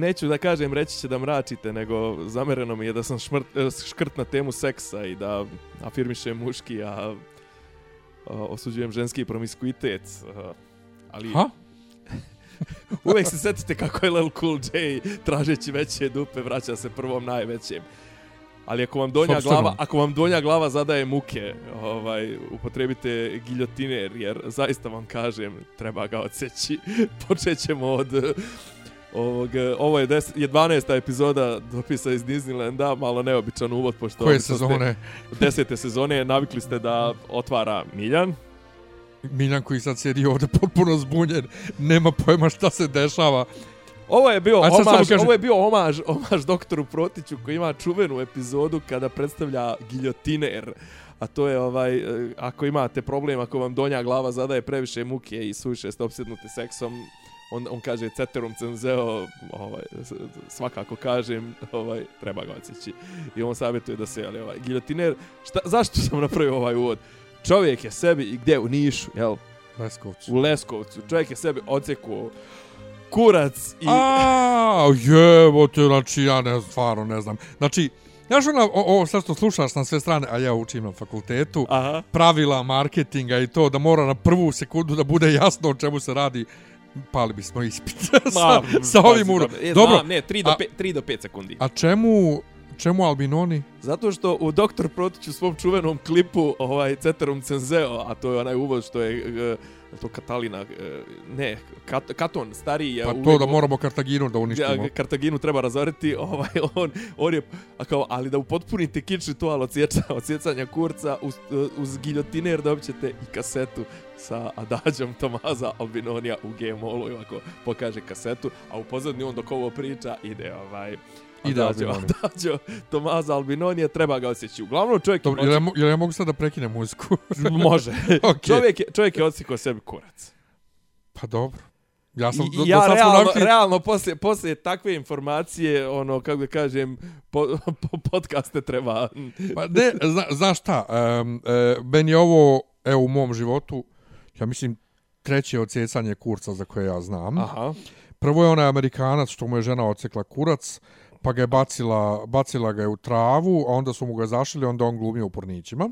Neću da kažem reći će da mračite, nego zamereno mi je da sam šmrt, e, škrt na temu seksa i da afirmišem muški, a, a osuđujem ženski promiskuitet. A, ali... Ha? Uvijek se setite kako je Lil Cool J tražeći veće dupe vraća se prvom najvećem. Ali ako vam donja glava, ako vam donja glava zadaje muke, ovaj upotrebite giljotiner jer zaista vam kažem treba ga odseći. Počećemo od ovog eh, ovo je 10 je 12. epizoda dopisa iz Disneylanda, malo neobičan uvod pošto Koje ste- sezone? desete sezone navikli ste da otvara Miljan. Miljan koji sad sjedi ovdje potpuno zbunjen, nema pojma šta se dešava. Ovo je bio A sad samo omaž, kaži- ovo je bio omaž, omaž doktoru Protiću koji ima čuvenu epizodu kada predstavlja giljotiner. A to je ovaj, e, ako imate problem, ako vam donja glava zadaje previše muke i suviše ste opsjednuti seksom, on, on kaže ceterum cenzeo, ovaj, svakako kažem, ovaj, treba ga odsjeći. I on savjetuje da se, ali ovaj, giljotiner, šta, zašto sam napravio ovaj uvod? Čovjek je sebi, i gdje, u Nišu, jel? Leskovcu. U Leskovcu. Čovjek je sebi odsekuo kurac i... A, jebote, znači ja ne, stvarno ne znam. Znači, Znaš ona, o, o, sad što slušaš na sve strane, a ja učim na fakultetu, Aha. pravila marketinga i to da mora na prvu sekundu da bude jasno o čemu se radi, pali bismo ispit sa, sa ovim urom. E, Dobro, Znam, ne, 3 do, a- 5, 3 do 5 sekundi. a čemu, čemu albinoni? Zato što u Doktor Protić u svom čuvenom klipu ovaj Ceterum Cenzeo, a to je onaj uvod što je e, to Katalina, e, ne, Kat, Katon, stariji je Pa to da moramo Kartaginu da uništimo. Ja, Kartaginu treba razoriti, ovaj, on, on je, a kao, ali da upotpunite kič ritual odsjeća, odsjecanja kurca uz, uz giljotiner dobit ćete i kasetu sa Adađom Tomaza Albinonija u G-Molu i ovako pokaže kasetu, a u pozadnji on dok ovo priča ide ovaj Ide Adađo, Albinoni. Adađo Tomaza Albinonija treba ga osjeći. Uglavnom čovjek Dobro, je jel ja, mo- jel ja mogu sad da prekinem muziku? može. Okej. Čovjek je, čovjek je odsikao sebi kurac. Pa dobro. Ja sam, I, do, ja do realno, navikli- realno poslije, poslije takve informacije, ono, kako da kažem, po, po podcaste treba... Pa ne, zna, znaš šta, um, e, meni je ovo, evo u mom životu, ja mislim, treće odsjecanje kurca za koje ja znam. Aha. Prvo je onaj Amerikanac što mu je žena odsekla kurac, pa ga je bacila, bacila ga je u travu, a onda su mu ga zašili, onda on glumio u pornićima.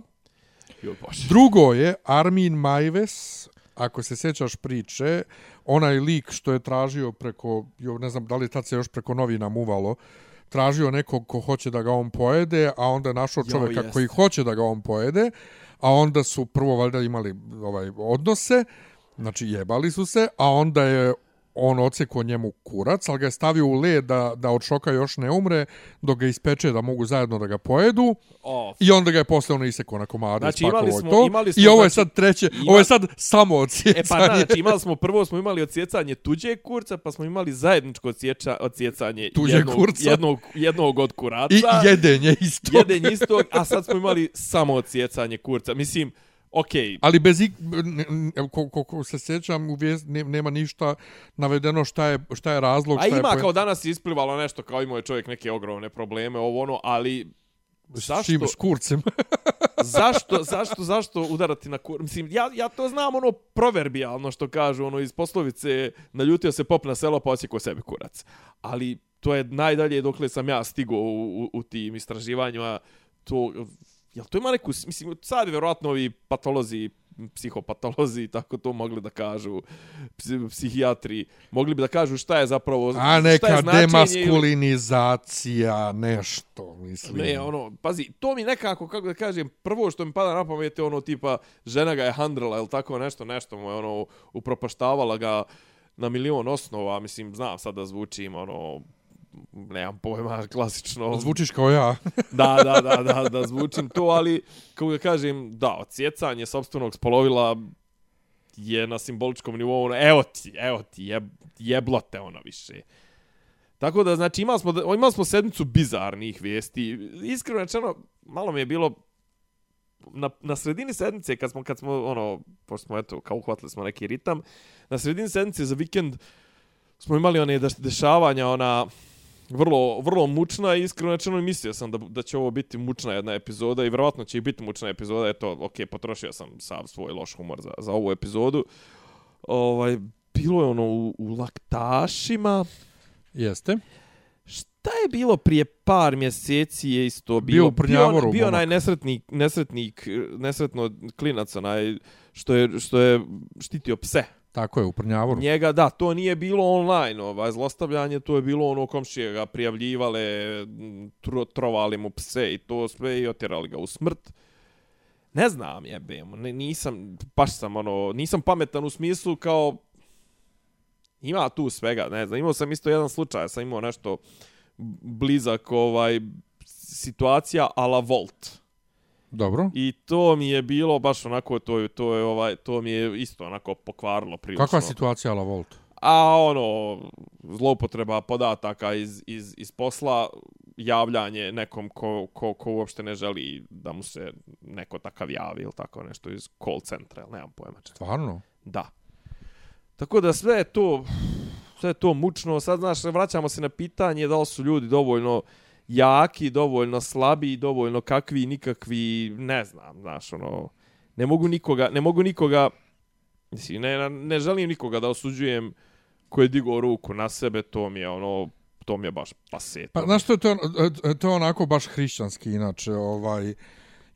Jo. Drugo je Armin Majves, ako se sjećaš priče, onaj lik što je tražio preko, jo, ne znam da li tad se još preko novina muvalo, tražio nekog ko hoće da ga on pojede, a onda je našao Jo, čovjeka jest. koji hoće da ga on pojede, a onda su prvo valjda imali ovaj odnose, znači jebali su se, a onda je on ocekao njemu kurac, ali ga je stavio u led da, da od šoka još ne umre, dok ga ispeče da mogu zajedno da ga pojedu. O, I onda ga je posle ono isekao na komade, Znači, imali smo- to. imali smo, I ovo je znači, sad treće, ima- ovo je sad samo E odsjecanje. pa da, znači imali smo, prvo smo imali odsjecanje tuđeg kurca, pa smo imali zajedničko odsjeća, odsjecanje Tuđeg jednog, kurca. jednog, jednog od kuraca. I jedenje isto. Jedan istog, a sad smo imali samo odsjecanje kurca. Mislim, okej, Ali bez ik... ko, ko, ko se sjećam, u vijest, ne, nema ništa navedeno šta je, šta je razlog. A šta ima je kao danas isplivalo nešto, kao imao je čovjek neke ogromne probleme, ovo ono, ali zašto, Čim s kurcem. zašto, zašto, zašto udarati na kur... Mislim, ja, ja to znam ono proverbijalno što kažu, ono iz poslovice, naljutio se pop na selo pa osjekao sebi kurac. Ali to je najdalje dokle sam ja stigao u, u, u tim istraživanjima, to, jel to ima neku, mislim, sad vjerojatno ovi patolozi, psihopatolozi i tako to mogli da kažu, psi, psihijatri, mogli bi da kažu šta je zapravo, A šta je neka značenje ili- demaskulinizacija, nešto, mislim. Ne, ono, pazi, to mi nekako, kako da kažem, prvo što mi pada na pamet je ono tipa, žena ga je handrala ili tako nešto, nešto mu je ono, upropaštavala ga na milion osnova, mislim, znam sad da zvučim, ono, nemam pojma, klasično. Zvučiš kao ja. Da, da, da, da, da zvučim to, ali, kako da kažem, da, odsjecanje sobstvenog spolovila je na simboličkom nivou, ono, evo ti, evo ti, jeb, jeblote ono više. Tako da, znači, imali smo, imali smo sedmicu bizarnih vijesti. Iskreno rečeno, malo mi je bilo na, na sredini sedmice, kad smo, kad smo, ono, pošto smo, eto, kao uhvatili smo neki ritam, na sredini sedmice za vikend smo imali one deš- dešavanja, ona, vrlo, vrlo mučna i iskreno rečeno mislio sam da, da će ovo biti mučna jedna epizoda i vjerovatno će i biti mučna epizoda. Eto, ok, potrošio sam sav svoj loš humor za, za ovu epizodu. Ovaj, bilo je ono u, u laktašima, Jeste. Šta je bilo prije par mjeseci je isto Bio bilo u Prnjavoru, bio, bio onaj nesretnik nesretnik nesretno klinac onaj što je što je štitio pse. Tako je, u Prnjavoru. Njega, da, to nije bilo online, ovaj, zlostavljanje, to je bilo ono komšije ga prijavljivale, tro, trovali mu pse i to sve i otjerali ga u smrt. Ne znam, jebem, ne, nisam, baš sam, ono, nisam pametan u smislu kao, ima tu svega, ne znam, imao sam isto jedan slučaj, sam imao nešto blizak, ovaj, situacija a la Volt. Dobro. I to mi je bilo baš onako to je to je ovaj to mi je isto onako pokvarilo prilično. Kakva situacija La Volt? A ono zloupotreba podataka iz, iz, iz posla, javljanje nekom ko, ko, ko uopšte ne želi da mu se neko takav javi ili tako nešto iz call centra, ili nemam pojma čega. Stvarno? Da. Tako da sve je to sve je to mučno. Sad znaš, vraćamo se na pitanje da li su ljudi dovoljno jaki, dovoljno slabi, dovoljno kakvi, nikakvi, ne znam, znaš, ono, ne mogu nikoga, ne mogu nikoga, mislim, ne, ne želim nikoga da osuđujem ko je digao ruku na sebe, to mi je ono, to mi je baš pase. Pa, znaš što je to, to je onako baš hrišćanski, inače, ovaj,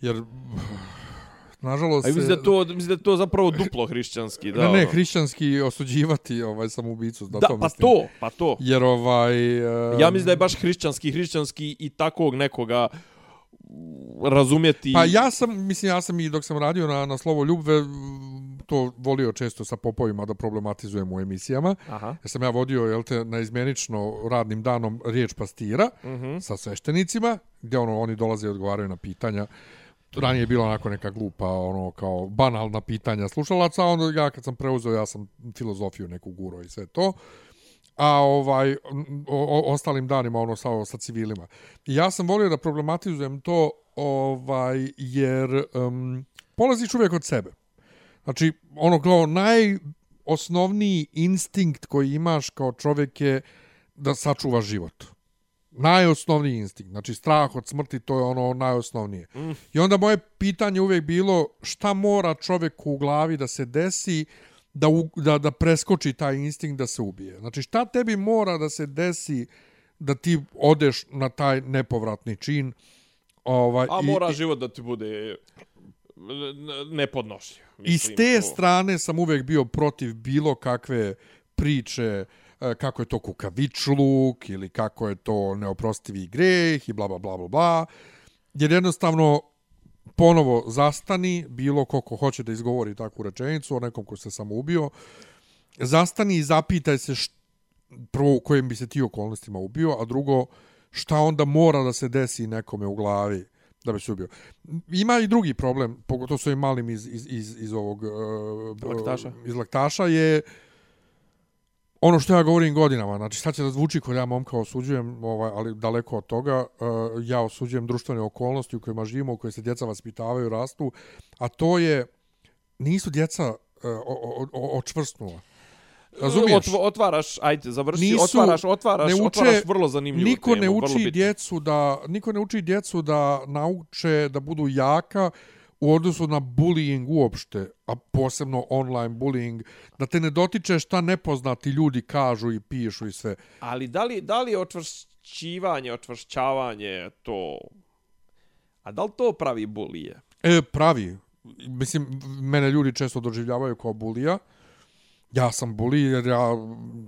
jer, nažalost... A mislim da to, mislim da to zapravo duplo hrišćanski, da. Ne, ne, ono. hrišćanski osuđivati ovaj samoubicu, da, Da, to pa mislim. to, pa to. Jer ovaj... Uh, Ja mislim da je baš hrišćanski, hrišćanski i takvog nekoga razumjeti. Pa ja sam, mislim, ja sam i dok sam radio na, na Slovo Ljubve, to volio često sa popovima da problematizujem u emisijama. Aha. Ja sam ja vodio, jel te, na izmjenično radnim danom riječ pastira Mm -hmm. sa sveštenicima, gdje ono, oni dolaze i odgovaraju na pitanja. Ranije je bila onako neka glupa, ono, kao banalna pitanja slušalaca, a onda ja kad sam preuzeo, ja sam filozofiju neku guro i sve to a ovaj o, o, ostalim danima ono sa sa civilima. I ja sam volio da problematizujem to ovaj jer um, polaziš uvijek od sebe. Znači ono kao najosnovniji instinkt koji imaš kao čovjek je da sačuvaš život. Najosnovniji instinkt. Znači strah od smrti to je ono najosnovnije. Mm. I onda moje pitanje uvijek bilo šta mora čovjeku u glavi da se desi da, u, da, da preskoči taj instinkt da se ubije. Znači šta tebi mora da se desi da ti odeš na taj nepovratni čin ovaj, A i, mora i, život da ti bude nepodnošljiv. I s te to... strane sam uvijek bio protiv bilo kakve priče e, kako je to kukavičluk ili kako je to neoprostivi greh i bla bla bla bla bla. Jer jednostavno ponovo zastani, bilo ko ko hoće da izgovori takvu rečenicu o nekom ko se samo ubio, zastani i zapitaj se št, prvo u kojim bi se ti okolnostima ubio, a drugo šta onda mora da se desi nekome u glavi da bi se ubio. Ima i drugi problem, pogotovo s ovim malim iz, iz, iz, iz ovog uh, laktaša. iz laktaša je ono što ja govorim godinama, znači sad će da zvuči kod ja momka osuđujem, ovaj, ali daleko od toga, uh, ja osuđujem društvene okolnosti u kojima živimo, u kojima se djeca vaspitavaju, rastu, a to je, nisu djeca uh, o, o, očvrstnula. Razumiješ? Otv otvaraš, ajde, završi, Nisu, otvaraš, otvaraš, ne uče, otvaraš vrlo zanimljivu niko temu. Ne uči djecu da, niko ne uči djecu da nauče da budu jaka u odnosu na bullying uopšte, a posebno online bullying, da te ne dotiče šta nepoznati ljudi kažu i pišu i sve. Ali da li, da li očvršćivanje, očvršćavanje to... A da li to pravi bulije? E, pravi. Mislim, mene ljudi često doživljavaju kao bulija. Ja sam buli jer ja,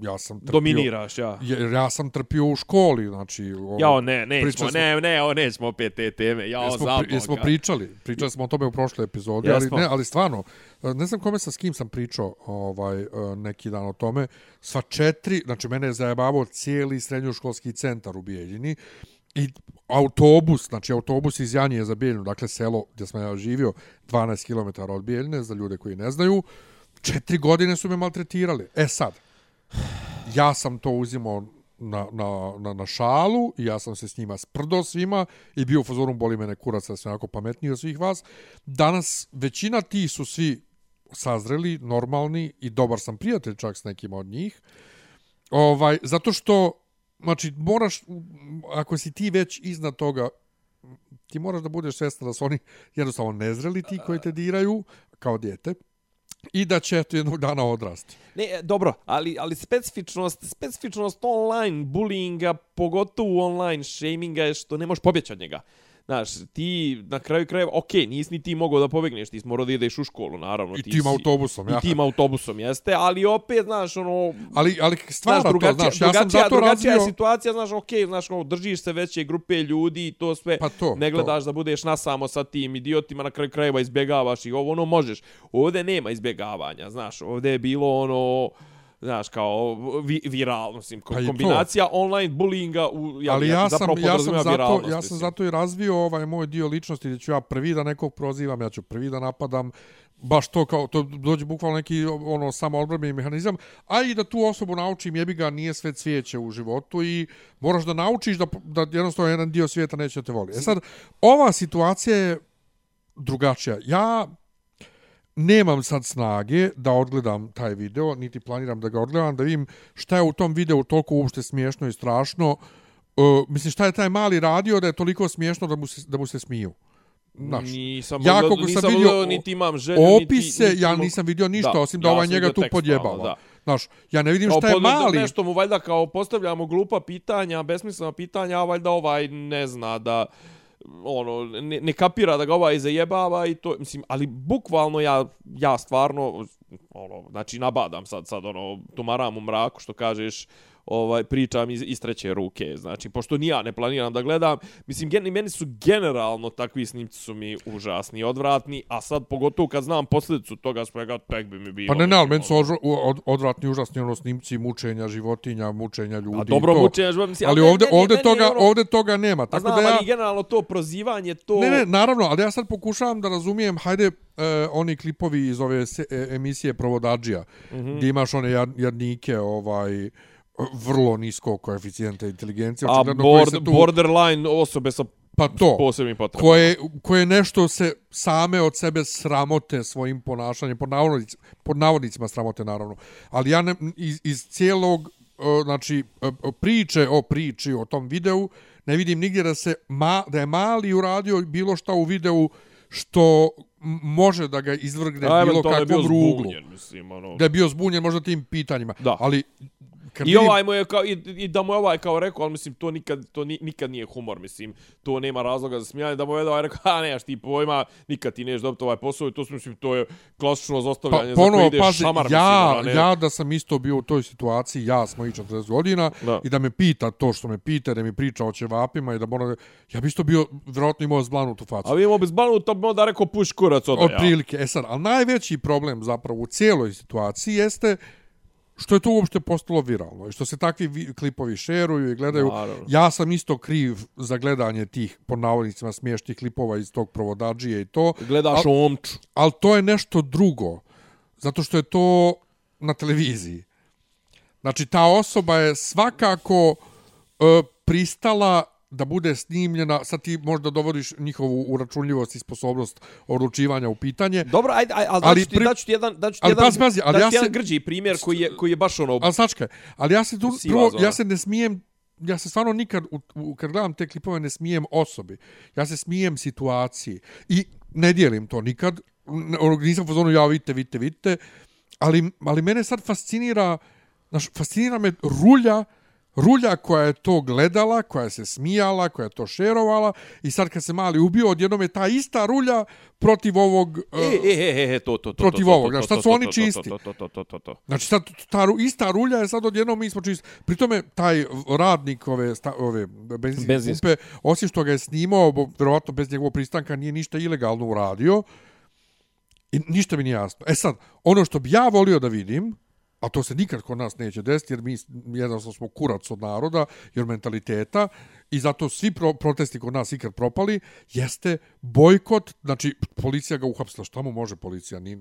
ja sam trpio... Dominiraš, ja. Jer ja sam trpio u školi, znači... Ovo, Jao, ne, nećemo, ne, ne, o, nećemo opet te teme, jao, jesmo, za pri, jesmo pričali, pričali smo o tome u prošloj epizodi, ali, ne, ali stvarno, ne znam kome sa s kim sam pričao ovaj, neki dan o tome, sva četiri, znači mene je zajebavao cijeli srednjoškolski centar u Bijeljini, i autobus, znači autobus iz Janije za Bijeljinu, dakle selo gdje sam ja živio, 12 km od Bijeljine, za ljude koji ne znaju, četiri godine su me maltretirali. E sad, ja sam to uzimao na, na, na, na šalu i ja sam se s njima sprdo svima i bio u fazoru boli mene kurac da sam jako pametniji od svih vas. Danas većina ti su svi sazreli, normalni i dobar sam prijatelj čak s nekim od njih. Ovaj, zato što, znači, moraš, ako si ti već iznad toga, ti moraš da budeš svjestan da su oni jednostavno nezreli ti koji te diraju kao dijete i da će eto jednog dana odrasti. Ne, e, dobro, ali, ali specifičnost, specifičnost online bullyinga, pogotovo online shaminga je što ne možeš pobjeći od njega. Znaš, ti na kraju krajeva, ok, nisi ni ti mogao da pobegneš, ti si morao da ideš u školu, naravno. I ti tim si, autobusom, ja. I tim autobusom, jeste, ali opet, znaš, ono... Ali, ali stvarno znaš, drugačija, to, znaš, ja sam zato drugačija razvio... situacija, znaš, ok, znaš, ono, držiš se veće grupe ljudi i to sve, Pa to, ne gledaš da budeš nasamo sa tim idiotima, na kraju krajeva izbjegavaš i ovo, ono, možeš. Ovdje nema izbjegavanja, znaš, ovdje je bilo, ono znaš, kao vi, viralno, mislim, Pa i to. kombinacija online bullyinga u, ja, ali ja sam, ja sam, zato, ja sam zato i razvio ovaj moj dio ličnosti gdje ću ja prvi da nekog prozivam, ja ću prvi da napadam, baš to kao, to dođe bukvalno neki ono samo mehanizam, a i da tu osobu naučim, jebi ga, nije sve cvijeće u životu i moraš da naučiš da, da jednostavno jedan dio svijeta neće da te voli. E sad, ova situacija je drugačija. Ja nemam sad snage da odgledam taj video, niti planiram da ga odgledam, da vidim šta je u tom videu toliko uopšte smiješno i strašno. Uh, mislim, šta je taj mali radio da je toliko smiješno da mu se, da mu se smiju. Znaš, nisam ja ja, koliko nisam sam vidio, vidio niti imam želju, opise, niti, ja niti nisam vidio ništa, da, osim da ja ovaj njega tu podjebava. da. Znaš, ja ne vidim Kao šta je pod- mali. Nešto mu valjda kao postavljamo glupa pitanja, besmislena pitanja, a valjda ovaj ne zna da ono, ne, ne kapira da ga ovaj zajebava i to, mislim, ali bukvalno ja, ja stvarno, ono, znači nabadam sad, sad ono, tumaram u mraku što kažeš, ovaj pričam iz, iz treće ruke. Znači, pošto ni ja ne planiram da gledam, mislim, gen, meni su generalno takvi snimci su mi užasni i odvratni, a sad pogotovo kad znam posljedicu toga svega, tek bi mi bilo. Pa ne, ne, ali meni su odvra- od, odvratni, užasni ono snimci mučenja životinja, mučenja ljudi. A dobro to. mučenja životinja, mislim, Ali ali ovde, meni- ovde, meni toga, ono- ovde toga nema. A Tako znam, da ja... ali generalno to prozivanje, to... Ne, ne, naravno, ali ja sad pokušavam da razumijem, hajde, e, oni klipovi iz ove se, e, emisije Provodađija, mm. -hmm. gdje imaš one jad, jadnike, ovaj, vrlo nisko koeficijente inteligencije. A board, tu, borderline osobe sa pa to, posebnim potrebama. koje, koje nešto se same od sebe sramote svojim ponašanjem, pod navodnicima, pod navodnicima sramote naravno. Ali ja ne, iz, iz cijelog znači priče o priči o tom videu ne vidim nigdje da se ma, da je mali uradio bilo šta u videu što može da ga izvrgne A, bilo eventualno je bio kakvom ruglu. zbunjen, mislim, ono. Da je bio zbunjen možda tim pitanjima. Da. Ali kad I ovaj mu je kao, i, i da mu je ovaj kao rekao, ali mislim, to nikad, to ni, nikad nije humor, mislim, to nema razloga za smijanje, da mu je ovaj rekao, a nemaš ti pojma, nikad ti neš dobiti ovaj posao, i to su, mislim, to je klasično Pa, zostavljanje za ponovo, koje ideš pazi, šamar, ja, mislim, ne, ja da sam isto bio u toj situaciji, ja s mojih 40 godina, Da. i da me pita to što me pita, da mi priča o ćevapima i da mora, ja bi isto bio, vjerojatno imao zblanutu facu. A vi imamo bez banu, to bi onda rekao puš kurac od Od ja. prilike. E sad, ali najveći problem zapravo u cijeloj situaciji jeste što je to uopšte postalo viralno i što se takvi vi- klipovi šeruju i gledaju. Naravno. Ja sam isto kriv za gledanje tih, po navodnicima, smiješnih klipova iz tog provodađije i to. Gledaš Al- omču. ali to je nešto drugo. Zato što je to na televiziji. Znači, ta osoba je svakako e, pristala da bude snimljena, sad ti možda dovodiš njihovu uračunljivost i sposobnost odlučivanja u pitanje, Dobro, ajde, ajde ali, Ali daću ti, pri- daću ti jedan, daću ti Ali jedan, pazi, pazi, ali ja jedan se- grđi primjer koji je, koji je baš ono, ali sačkaj, ali ja se tu, Siva prvo, ja se ne smijem, ja se stvarno nikad, u, u, kad gledam te klipove, ne smijem osobi. Ja se smijem situaciji. I ne dijelim to nikad. Ono, Nisam u fazonu, ja vidite, vidite, vidite. Ali, ali mene sad fascinira, znaš, fascinira me rulja, rulja koja je to gledala, koja se smijala, koja je to šerovala i sad kad se mali ubio, odjednom je ta ista rulja protiv ovog... e, uh, e, e, e, to, to, to, protiv to, to, ovog, to, sad su oni čisti. To, to, to, to, to, to. Znači, sad, ta ista rulja je sad odjednom mi smo čisti. Pri tome, taj radnik ove, sta, ove benzinske, pumpe, osim što ga je snimao, bo, verovatno bez njegovog pristanka, nije ništa ilegalno uradio. I ništa mi nije jasno. E sad, ono što bi ja volio da vidim, a to se nikad kod nas neće desiti, jer mi jednostavno smo kurac od naroda, jer mentaliteta, i zato svi pro, protesti kod nas ikad propali, jeste bojkot, znači policija ga uhapsila, šta mu može policija, ni,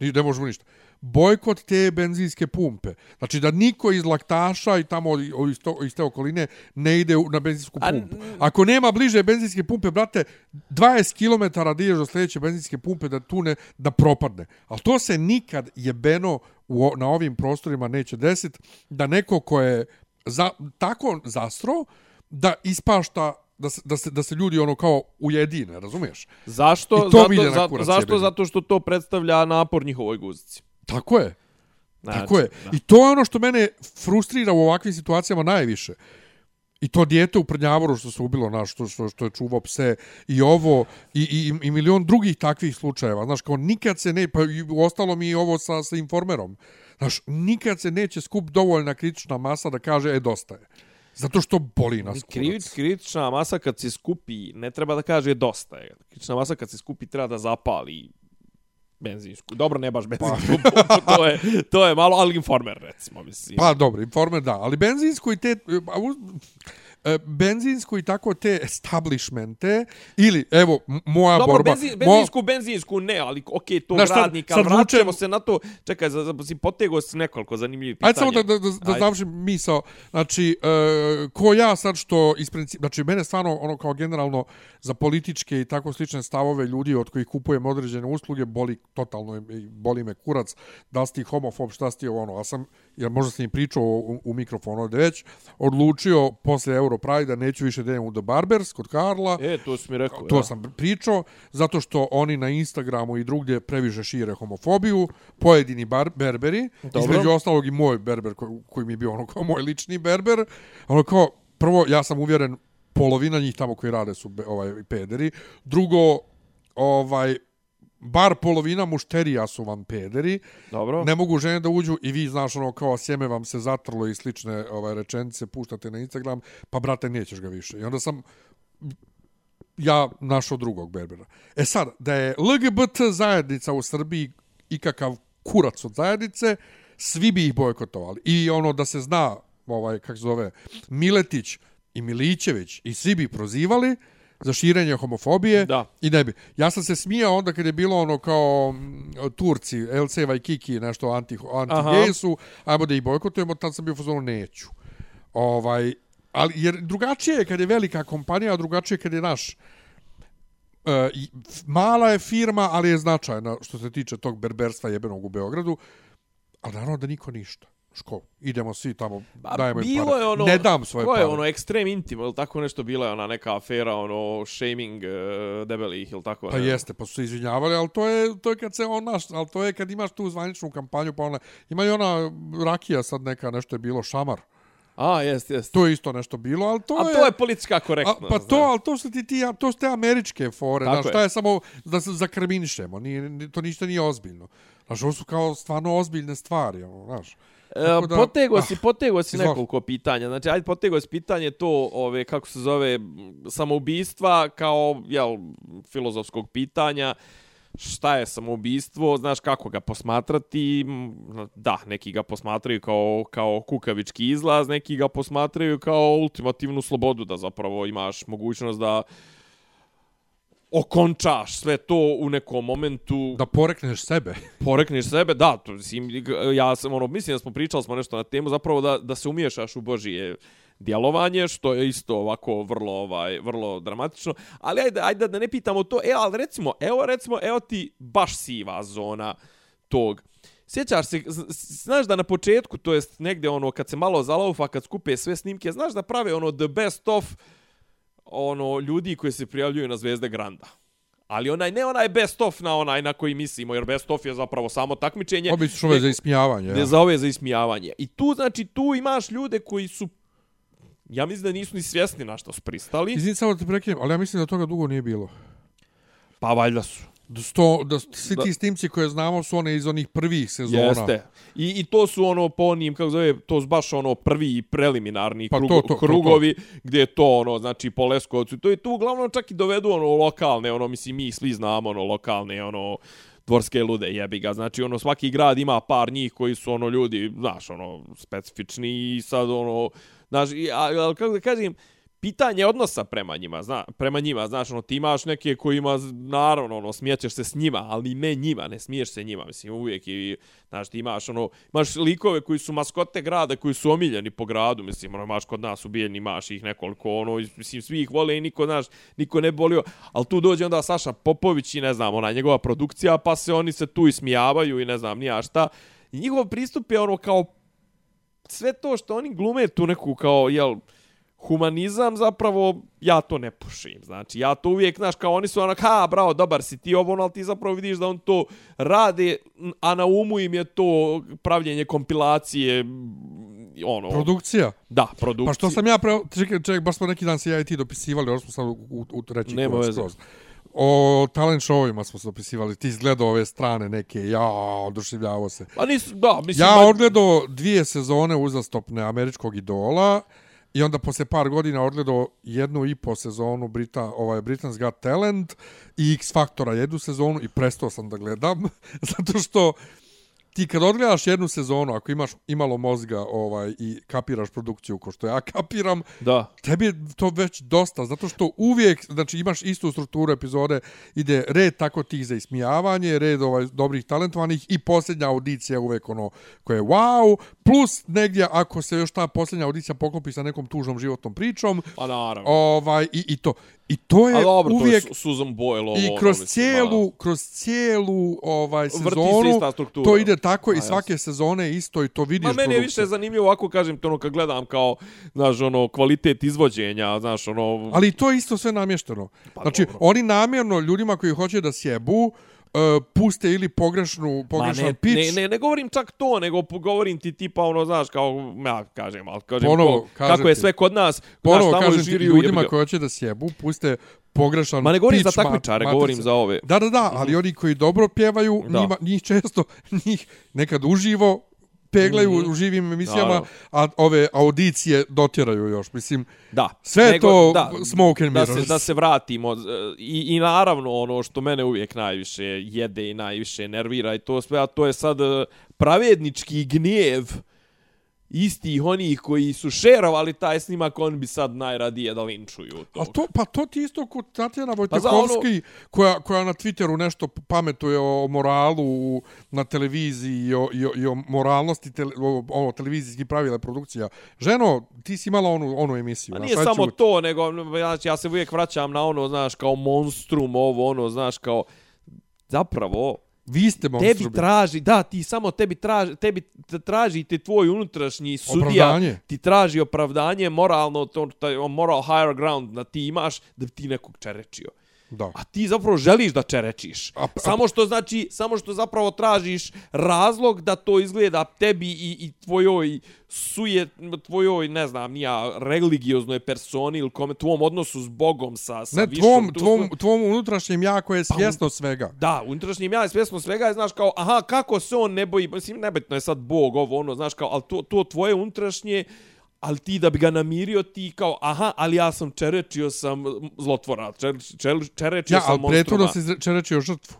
ni, ne može mu ništa. Bojkot te benzinske pumpe. Znači da niko iz laktaša i tamo iz, to, iz te okoline ne ide na benzinsku pumpu. Ako nema bliže benzinske pumpe, brate, 20 km da ideš do sljedeće benzinske pumpe da tu ne, da propadne. Ali to se nikad jebeno u, na ovim prostorima neće desiti da neko ko je za, tako zastro da ispašta da se, da se, da se ljudi ono kao ujedine, razumiješ? Zašto? I to zato, Kurac zašto? Zato što to predstavlja napor njihovoj guzici. Tako je. Znači, Tako je. Da. I to je ono što mene frustrira u ovakvim situacijama najviše. I to dijete u Prnjavoru što se ubilo, naš, što, što, što je čuvao pse, i ovo, i, i, i milion drugih takvih slučajeva. Znaš, kao nikad se ne, pa i u ostalom i ovo sa, sa informerom. Znaš, nikad se neće skup dovoljna kritična masa da kaže, e, dosta je. Zato što boli nas kurac. kritična masa kad se skupi, ne treba da kaže dosta je. Kritična masa kad se skupi treba da zapali benzinsku. Dobro, ne baš benzinsku, pa. to, je, to je malo, ali informer, recimo, mislim. Pa dobro, informer da, ali benzinsko i te a, e, benzinsko i tako te establishmente ili evo moja Dobro, borba benzin, mo- benzinsku, benzinsku ne, ali okej, okay, to radnika, sad vraćamo zvučem- se na to. Čekaj, za, za, si potego s nekoliko zanimljivih pitanja. Ajde samo da, da, da, završim misao. Znači, e, ko ja sad što iz principa, znači mene stvarno ono kao generalno za političke i tako slične stavove ljudi od kojih kupujem određene usluge boli totalno boli me kurac da li si ti homofob, šta si ti ono. Ja sam, jer možda sam im pričao u, u mikrofonu ovdje već, odlučio posle Europride da neću više da idem u The Barbers kod Karla. E, to si mi rekao. To ja. sam pričao, zato što oni na Instagramu i drugdje previše šire homofobiju, pojedini bar, berberi, Dobro. između ostalog i moj berber koji, koji mi je bio ono kao moj lični berber, ono kao, prvo, ja sam uvjeren, polovina njih tamo koji rade su be, ovaj pederi, drugo, ovaj, bar polovina mušterija su vam pederi, Dobro. ne mogu žene da uđu i vi znaš ono kao sjeme vam se zatrlo i slične ovaj rečenice puštate na Instagram, pa brate nećeš ga više. I onda sam ja našao drugog berbera. E sad, da je LGBT zajednica u Srbiji ikakav kurac od zajednice, svi bi ih bojkotovali. I ono da se zna, ovaj, kako se zove, Miletić i Milićević i svi bi prozivali za širenje homofobije Da. i ne bi. Ja sam se smijao onda kad je bilo ono kao mm, Turci, LC Vajkiki, nešto anti, anti su, ajmo da ih bojkotujemo, tad sam bio u fazonu neću. Ovaj, ali jer drugačije je kad je velika kompanija, a drugačije je kad je naš e, mala je firma, ali je značajna što se tiče tog berberstva jebenog u Beogradu, ali naravno da niko ništa. Ško, idemo svi tamo, Pa, dajemo im pare. je ono, ne dam svoje pare. je ono ekstrem intim, ili tako nešto bila je ona neka afera, ono shaming uh, debelih ili tako. Pa ne? jeste, pa su se izvinjavali, ali to je, to je kad se on naš, ali to je kad imaš tu zvaničnu kampanju, pa ona, ima i ona rakija sad neka, nešto je bilo, šamar. A, jest, jest. To je isto nešto bilo, ali to A je... to je politička A, korektnost. pa to, ali to su ti, ti to su te američke fore, znaš, je. šta je samo da se zakrminišemo, nije, ni- to ništa nije ozbiljno. Znaš, ovo su kao stvarno ozbiljne stvari, ono, znaš. Tako E, da- potego ah, si, potego si nekoliko pitanja. Znači, ajde, potego si pitanje to, ove, kako se zove, samoubistva kao, jel, filozofskog pitanja. Šta je samoubistvo, znaš kako ga posmatrati, da, neki ga posmatraju kao, kao kukavički izlaz, neki ga posmatraju kao ultimativnu slobodu, da zapravo imaš mogućnost da okončaš sve to u nekom momentu. Da porekneš sebe. porekneš sebe, da, to, mislim, ja sam, ono, mislim da smo pričali smo nešto na temu, zapravo da, da se umiješaš u Božije djelovanje, što je isto ovako vrlo, ovaj, vrlo dramatično, ali ajde, ajde da ne pitamo to, e, ali recimo, evo, recimo, evo ti baš siva zona tog, Sjećaš se, znaš da na početku, to jest negde ono, kad se malo zalaufa, kad skupe sve snimke, znaš da prave ono the best of ono ljudi koji se prijavljuju na Zvezde Granda. Ali onaj, ne onaj best of na onaj na koji mislimo, jer best of je zapravo samo takmičenje. Obično ove za ismijavanje. Ne Ja. za ove za ismijavanje. I tu, znači, tu imaš ljude koji su, ja mislim da nisu ni svjesni na što su pristali. Izvini samo da te prekinem, ali ja mislim da toga dugo nije bilo. Pa valjda su. Sto, da svi ti snimci koje znamo su one iz onih prvih sezona. Jeste. I, I to su ono po onim, kako zove, to su baš ono prvi preliminarni Pa krugo, to, to, to, to. krugovi gdje je to ono, znači po Leskovcu. To je tu uglavnom čak i dovedu ono lokalne, ono mislim mi svi znamo ono lokalne, ono dvorske lude jebi ga. Znači ono svaki grad ima par njih koji su ono ljudi, znaš, ono specifični i sad ono, znaš, ali kako da kažem, pitanje odnosa prema njima, zna, prema njima, znaš, ono, ti imaš neke koji ima, naravno, ono, smijećeš se s njima, ali ne njima, ne smiješ se njima, mislim, uvijek i, znaš, ti imaš, ono, imaš likove koji su maskote grada, koji su omiljeni po gradu, mislim, ono, imaš kod nas ubijeni, imaš ih nekoliko, ono, mislim, svi ih vole i niko, znaš, niko ne bolio, ali tu dođe onda Saša Popović i, ne znam, ona njegova produkcija, pa se oni se tu ismijavaju i ne znam, nija šta, i njihov pristup je, ono, kao, sve to što oni glume tu neku, kao, jel, humanizam zapravo ja to ne pušim. Znači, ja to uvijek, znaš, kao oni su onak, ha, bravo, dobar si ti ovo, ali ti zapravo vidiš da on to rade, a na umu im je to pravljenje kompilacije, ono... Produkcija? Da, produkcija. Pa što sam ja, pre... čekaj, čekaj, baš smo neki dan se ja i ti dopisivali, ono smo sad u, u, u reći Nema veze. Skroz. O talent showima smo se dopisivali, ti izgledao ove strane neke, ja, oduševljavao se. Pa nisu, da, mislim... Ja odgledao dvije sezone uzastopne američkog idola, I onda posle par godina odgledao jednu i po sezonu Brita, ovaj, Britain's Got Talent i X Factora jednu sezonu i prestao sam da gledam. zato što ti kad odgledaš jednu sezonu, ako imaš imalo mozga ovaj i kapiraš produkciju ko što ja kapiram, da. tebi je to već dosta, zato što uvijek, znači imaš istu strukturu epizode, ide red tako tih za ismijavanje, red ovaj dobrih talentovanih i posljednja audicija uvijek ono koje je wow, plus negdje ako se još ta posljednja audicija poklopi sa nekom tužnom životnom pričom, pa naravno. Ovaj, i, i to. I to je dobro, uvijek to je Susan Boyle ovo. I ono, kroz mislim, cijelu, malo. kroz cijelu ovaj sezonu to ide tako A, i svake sezone isto i to vidiš. Ma meni je više zanimljivo ovako kažem to ono kad gledam kao znaš ono kvalitet izvođenja, znaš ono Ali to je isto sve namješteno. Pa znači, dobro. oni namjerno ljudima koji hoće da sjebu, uh, puste ili pogrešnu, pogrešan Ma ne, pitch. ne, ne, ne govorim čak to, nego govorim ti tipa ono, znaš, kao, ja kažem, ali kažem, Ponovo, ko- kako je ti. sve kod nas, Ponovo znaš, tamo kažem žiriju, ljudima koji hoće da sjebu, puste pogrešan Ma ne govorim pitch za takmičare, govorim za ove. Da, da, da, ali oni koji dobro pjevaju, Da. njima, njih često, njih nekad uživo peglaju Mhm. u živim emisijama, Naravno. a ove audicije dotjeraju još. Mislim, Da. Sve je to smoke and da se, mirrors. da se vratimo. e, I, I naravno ono što mene uvijek najviše jede i najviše nervira i to sve, a to je sad e, pravednički gnjev istih onih koji su šerovali taj snimak, on bi sad najradije da linčuju to. A to, pa to ti isto kod Tatjana Pa za ono- Vojtekovski, koja, koja na Twitteru nešto pametuje o moralu na televiziji i o, i o, i o moralnosti tele, o, ono, televizijskih pravila produkcija. Ženo, ti si imala onu, onu emisiju. A nije sad ću- samo to, nego znači, ja se uvijek vraćam na ono, znaš, kao monstrum, ovo, ono, znaš, kao zapravo Vi ste tebi monstrumi. traži, da, ti samo tebi traži, tebi traži te tvoj unutrašnji sudija, Opravdanje. ti traži opravdanje, moralno, to, taj moral higher ground da ti imaš, da bi ti nekog čerečio. Da. A ti zapravo želiš da čerečiš. A- a- samo što znači, samo što zapravo tražiš razlog da to izgleda tebi i, i tvojoj suje, tvojoj, ne znam, nija religioznoj personi ili kome, tvom odnosu s Bogom sa, sa Ne, višom, tvom, tu tvom, tvom unutrašnjem ja koje je Pa, svjesno svega. Da, unutrašnjim ja je svjesno svega, je, znaš, kao, aha, kako se on ne boji, mislim, nebitno je sad Bog, ovo, ono, znaš, kao, ali to, to tvoje unutrašnje, ali ti da bi ga namirio, ti kao, aha, ali ja sam čerečio sam zlotvora, čer, čer, čerečio Ja, sam ali prethodno monstruma. si čerečio žrtvu.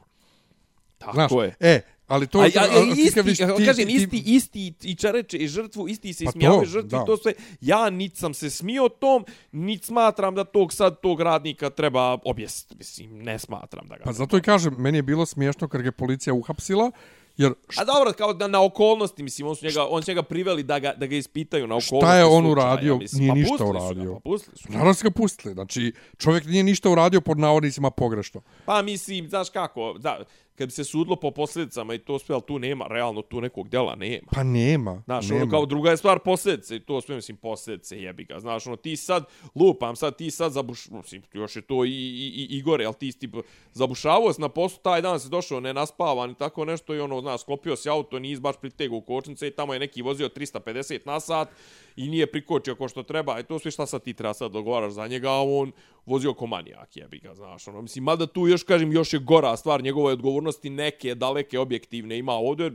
Tako Znaš, je. E, ali to... A, a, a, ti isti, viš- ti- kažem, ti- isti, isti i čereče i žrtvu, isti se Pa ismijavaju to, žrtvi, da. to sve. Ja nit sam se smio tom, nit smatram da tog sad tog radnika treba objesiti. Mislim, ne smatram da ga Pa zato i kažem, meni je bilo smiješno kad ga policija uhapsila, jer A dobro, kao da na okolnosti, mislim, on su njega, on su njega priveli da ga, da ga ispitaju na okolnosti Šta je on uradio? mislim. Nije Pa ništa pustili su ga, uradio. Pa pustili su. Naravno su ga pustili. Znači, čovjek nije ništa uradio pod navodnicima pogrešno. Pa mislim, znaš kako, da, kad bi se sudlo po posljedicama i to sve, ali tu nema, realno tu nekog dela nema. Pa nema. Znaš, nema. ono kao druga je stvar posljedice, i to sve mislim posljedice jebi ga. Znaš, ono ti sad, lupam sad, ti sad zabuš, mislim, još je to i, i, i Igore, ali ti si tipo, zabušavao si na poslu, taj dan si došao nenaspavan i tako nešto i ono, znaš, sklopio si auto, nisi baš pritegu u kočnice i tamo je neki vozio 350 na sat i nije prikočio ko što treba i to sve šta sad ti treba sad dogovaraš za njega, a on vozio ko manijak, jebi ga, znaš, ono, mislim, mada tu još, kažem, još je gora stvar njegove odgovornosti, neke daleke objektivne ima ovdje,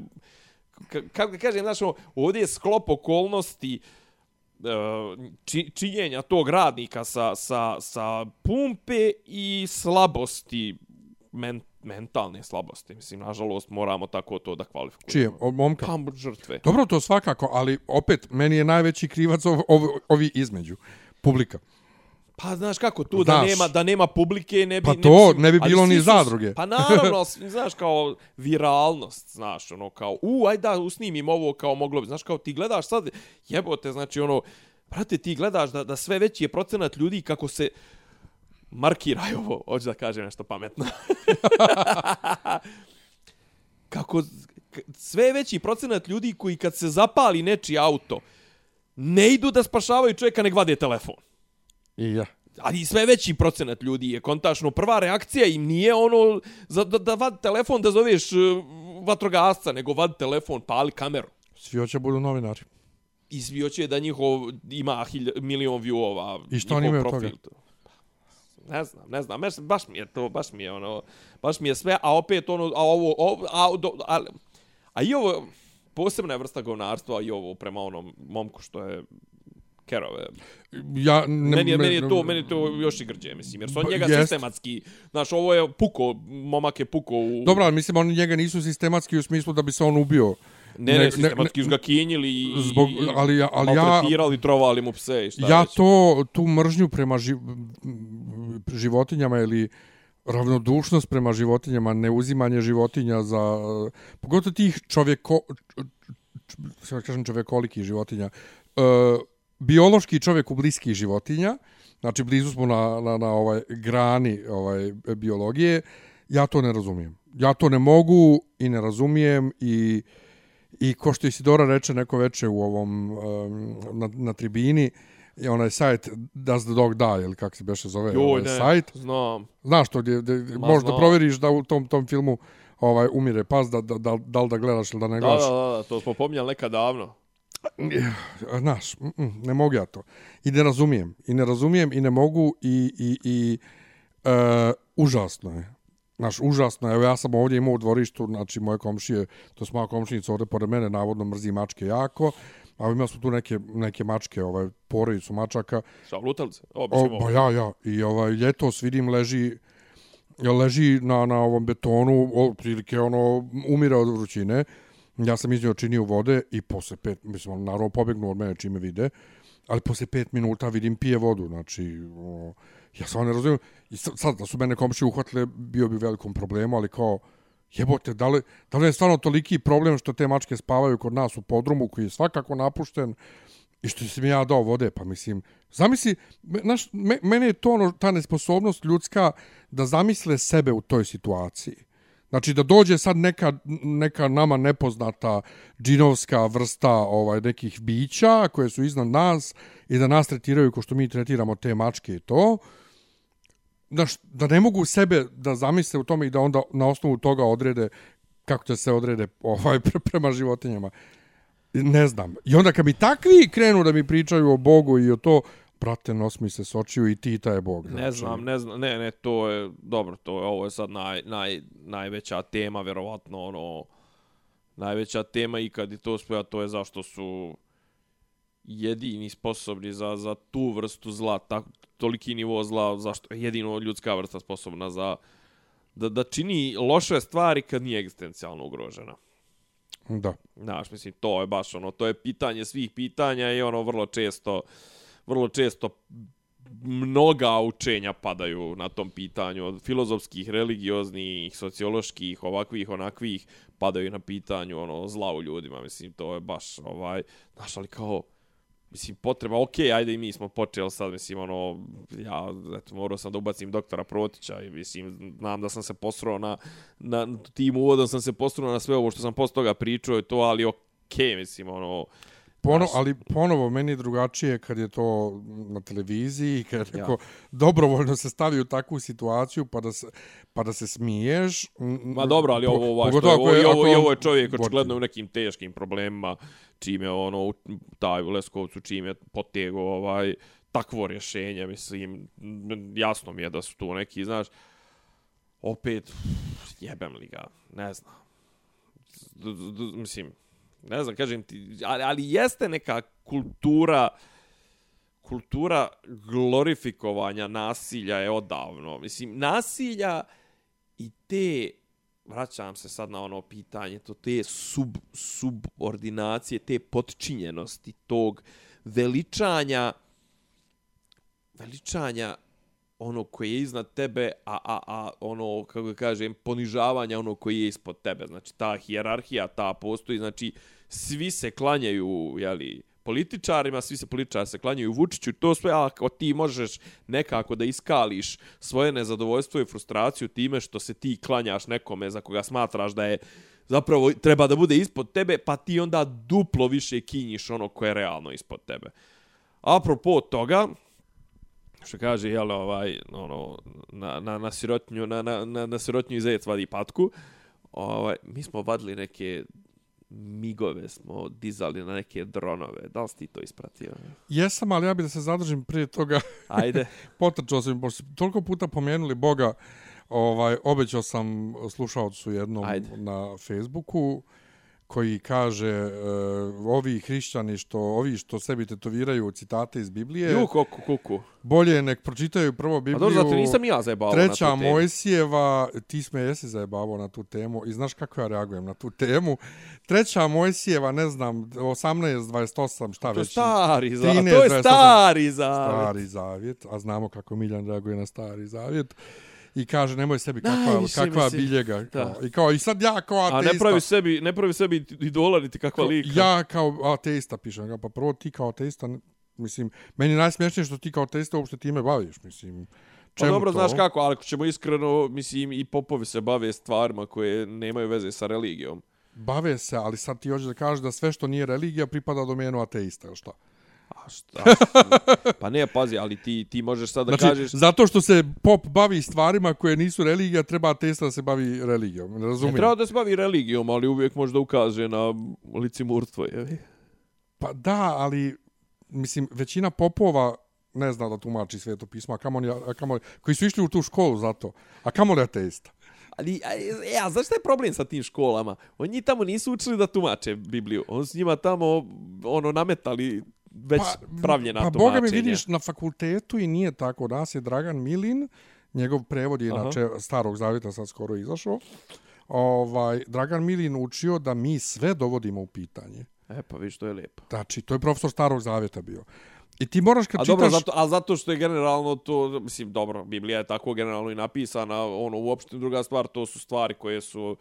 ka- kako kažem, znaš, ono, ovdje je sklop okolnosti e, či, činjenja tog radnika sa, sa, sa pumpe i slabosti, men, mentalne slabosti. Mislim, nažalost, moramo tako to da kvalifikujemo. Čije? O, momka? Pa, žrtve. Dobro, to svakako, ali opet, meni je najveći krivac ov, ov, ovi između. Publika. Pa znaš kako, tu da Znaš. nema da nema publike ne bi Pa ne to, ne bi ali bilo svi ni zadruge. Pa naravno, ali, znaš kao viralnost, znaš, ono kao u aj da usnimim ovo kao moglo bi, znaš kao ti gledaš sad jebote, znači ono brate ti gledaš da da sve veći je procenat ljudi kako se markiraju ovo, hoću da kažem nešto pametno. kako sve veći procenat ljudi koji kad se zapali nečiji auto ne idu da spašavaju čovjeka nek vade telefon. I ja. Ali sve veći procenat ljudi je kontačno. Prva reakcija im nije ono za, da, da vad telefon da zoveš uh, vatrogasca, nego vad telefon, pali kameru. Svi hoće budu novinari. I svi hoće da njihov ima hilj, milion viewova. I što oni imaju profil. Ne znam, ne znam, baš, baš mi je to, baš mi je ono, baš mi je sve, a opet ono, a ovo, ovo a, do, a, a i ovo, posebna je vrsta govnarstva i ovo prema onom momku što je Kerove. Ja, ne, meni, je, meni, je to, meni je to još i grđe, mislim, jer su on njega jest. sistematski, znaš, ovo je puko, momak je puko u... Dobro, ali mislim, oni njega nisu sistematski u smislu da bi se on ubio. Ne, ne, ne sistematski su ga kinjili i, zbog, ali, ali ja, maltretirali, trovali mu pse i šta Ja već. to, tu mržnju prema ži, životinjama ili ravnodušnost prema životinjama, neuzimanje životinja za, pogotovo tih čovjeko, sve kažem čovjekoliki životinja, uh, biološki čovjek u bliskih životinja, znači blizu smo na, na, na ovaj grani ovaj biologije, ja to ne razumijem. Ja to ne mogu i ne razumijem i i ko što Isidora reče neko veče u ovom um, na, na tribini, je onaj sajt Does the Dog Die, ili kako se beše zove Joj, ovaj ne, sajt. znam. Znaš to, gdje, gdje možeš da provjeriš da u tom, tom filmu ovaj umire pas, da, da, da, da li da gledaš ili da ne Da, gledaš. da, da, da, to smo pominjali nekad davno. Znaš, ne mogu ja to. I ne razumijem. I ne razumijem i ne mogu i, i, i e, užasno je. Znaš, užasno je. Evo ja sam ovdje imao u dvorištu, znači moje komšije, to su moja komšinica ovdje pored mene, navodno mrzi mačke jako. A imali smo tu neke, neke mačke, ovaj, porodicu mačaka. Šta, lutalice? O, ba ja, ja. I ovaj, ljetos vidim leži, leži na, na ovom betonu, prilike ono, umire od vrućine. Ja sam iz njega činio vode i posle pet, mislim, naravno pobegnu od mene čime vide, ali posle pet minuta vidim pije vodu, znači, o, ja sam ne razumijem, i sad, sad da su mene komšije uhvatile, bio bi u velikom problemu, ali kao, jebote, da li, da li je stvarno toliki problem što te mačke spavaju kod nas u podrumu, koji je svakako napušten, i što si mi ja dao vode, pa mislim, zamisli, naš, znaš, me, mene je to ono, ta nesposobnost ljudska da zamisle sebe u toj situaciji. Znači da dođe sad neka, neka nama nepoznata džinovska vrsta ovaj nekih bića koje su iznad nas i da nas tretiraju kao što mi tretiramo te mačke i to. da, da ne mogu sebe da zamisle u tome i da onda na osnovu toga odrede kako će se odrede ovaj prema životinjama. Ne znam. I onda kad mi takvi krenu da mi pričaju o Bogu i o to, brate, nos mi se sočiju i Tita je Bog. Ne znači. znam, ne znam, ne, ne, to je, dobro, to je, ovo je sad naj, naj, najveća tema, vjerovatno, ono, najveća tema i kad i to spoja, to je zašto su jedini sposobni za, za tu vrstu zla, tak, toliki nivo zla, zašto je jedino ljudska vrsta sposobna za da, da čini loše stvari kad nije egzistencijalno ugrožena. Da. Znaš, mislim, to je baš ono, to je pitanje svih pitanja i ono vrlo često, vrlo često mnoga učenja padaju na tom pitanju, od filozofskih, religioznih, socioloških, ovakvih, onakvih, padaju na pitanju ono zla u ljudima, mislim, to je baš, ovaj, znaš, ali kao, mislim, potreba, okej, okay, ajde i mi smo počeli sad, mislim, ono, ja, eto, morao sam da ubacim doktora Protića i, mislim, znam da sam se posrao na, na tim uvodom sam se posrao na sve ovo što sam posle toga pričao i to, ali okej, okay, mislim, ono, Pono, ali ponovo meni je drugačije kad je to na televiziji, kad Ja. dobrovoljno se stavi u takvu situaciju pa da se, pa da se smiješ. Ma dobro, ali ovo, ovaj, što pogotovo je, ovo, ako ovo, ovo je čovjek očigledno u nekim teškim problemima, čime ono, taj u Leskovcu, čime potego ovaj, takvo rješenje, mislim, jasno mi je da su tu neki, znaš, opet, jebem li ga, ne znam. D, d, d, mislim, ne znam, kažem ti, ali, ali jeste neka kultura, kultura glorifikovanja nasilja je odavno. Mislim, nasilja i te vraćam se sad na ono pitanje, to te sub, subordinacije, te potčinjenosti tog veličanja veličanja ono koji je iznad tebe, a, a, a ono, kako ga kažem, ponižavanja ono koji je ispod tebe. Znači, ta hijerarhija, ta postoji, znači, svi se klanjaju, jeli, političarima, svi se političari se klanjaju Vučiću, to sve, a ako ti možeš nekako da iskališ svoje nezadovoljstvo i frustraciju time što se ti klanjaš nekome za koga smatraš da je zapravo treba da bude ispod tebe, pa ti onda duplo više kinjiš ono koje je realno ispod tebe. Apropo toga, što kaže, jel, ovaj, ono, na, na, na sirotnju, na, na, na, na sirotnju i zajec vadi patku. Ovaj, mi smo vadili neke migove smo dizali na neke dronove. Da li si ti to ispratio? Jesam, ali ja bih da se zadržim prije toga. Ajde. Potrčao sam, pošto toliko puta pomenuli Boga, ovaj, obećao sam slušalcu jednom Ajde. na Facebooku, koji kaže uh, ovi hrišćani što ovi što sebi tetoviraju citate iz Biblije. Ju kuku kuku. Bolje nek pročitaju prvo Bibliju. A dobro, zato nisam ja zajebavao na tu temu. Treća Mojsijeva, ti sme jesi zajebavao na tu temu i znaš kako ja reagujem na tu temu. Treća Mojsijeva, ne znam, 18 28, šta to već. Stari zavjet. To je stari zavjet. Stari zavjet, a znamo kako Miljan reaguje na stari zavjet i kaže nemoj sebi kakva Najviše kakva mislim, biljega. Kao, i kao i sad ja kao ateista a ne pravi sebi ne pravi sebi idola niti kakva lika. ja kao ateista pišem. Pa prvo ti kao ateista mislim meni najsmešnije što ti kao ateista uopšte time baviš mislim. Pa dobro, to? znaš kako, ali ako ćemo iskreno, mislim, i popovi se bave stvarima koje nemaju veze sa religijom. Bave se, ali sad ti hoćeš da kažeš da sve što nije religija pripada domenu ateista, ili šta? A šta? pa ne, pazi, ali ti, ti možeš sad da znači, kažeš... Zato što se pop bavi stvarima koje nisu religija, treba testa da se bavi religijom. Ne razumijem. Ne treba da se bavi religijom, ali uvijek može da ukaže na licimurstvo. Je. Pa da, ali mislim, većina popova ne zna da tumači sveto pismo, a kamo, a kamo, koji su išli u tu školu za to. A kamo li ateista? Ali, ja, znaš šta je problem sa tim školama? Oni tamo nisu učili da tumače Bibliju. On s njima tamo ono nametali već pa, pravljena pa, tumačenja. Pa Boga mi vidiš na fakultetu i nije tako. Nas je Dragan Milin, njegov prevod je inače starog zavjeta sad skoro izašao. Ovaj, Dragan Milin učio da mi sve dovodimo u pitanje. E pa vidiš, to je lijepo. Znači, to je profesor starog zavjeta bio. I ti moraš kad a čitaš... Dobro, zato, a zato što je generalno to, mislim, dobro, Biblija je tako generalno i napisana, ono, uopšte druga stvar, to su stvari koje su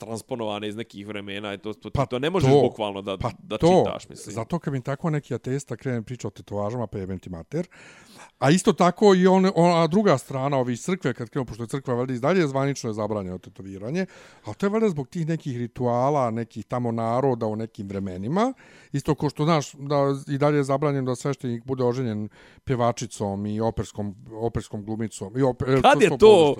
transponovane iz nekih vremena i to, to, pa to ne možeš to, bukvalno da, pa da to, čitaš, mislim. Zato kad mi tako neki atesta krene priča o tetovažama, pa jebem ti mater. A isto tako i on, ona druga strana ovih crkve, kad krenu, pošto je crkva valjda izdalje zvanično je zabranjeno tetoviranje, ali to je valjda zbog tih nekih rituala, nekih tamo naroda u nekim vremenima. Isto ko što znaš da i dalje je zabranjeno da sveštenik bude oženjen pjevačicom i operskom, operskom glumicom. I oper, kad, je to,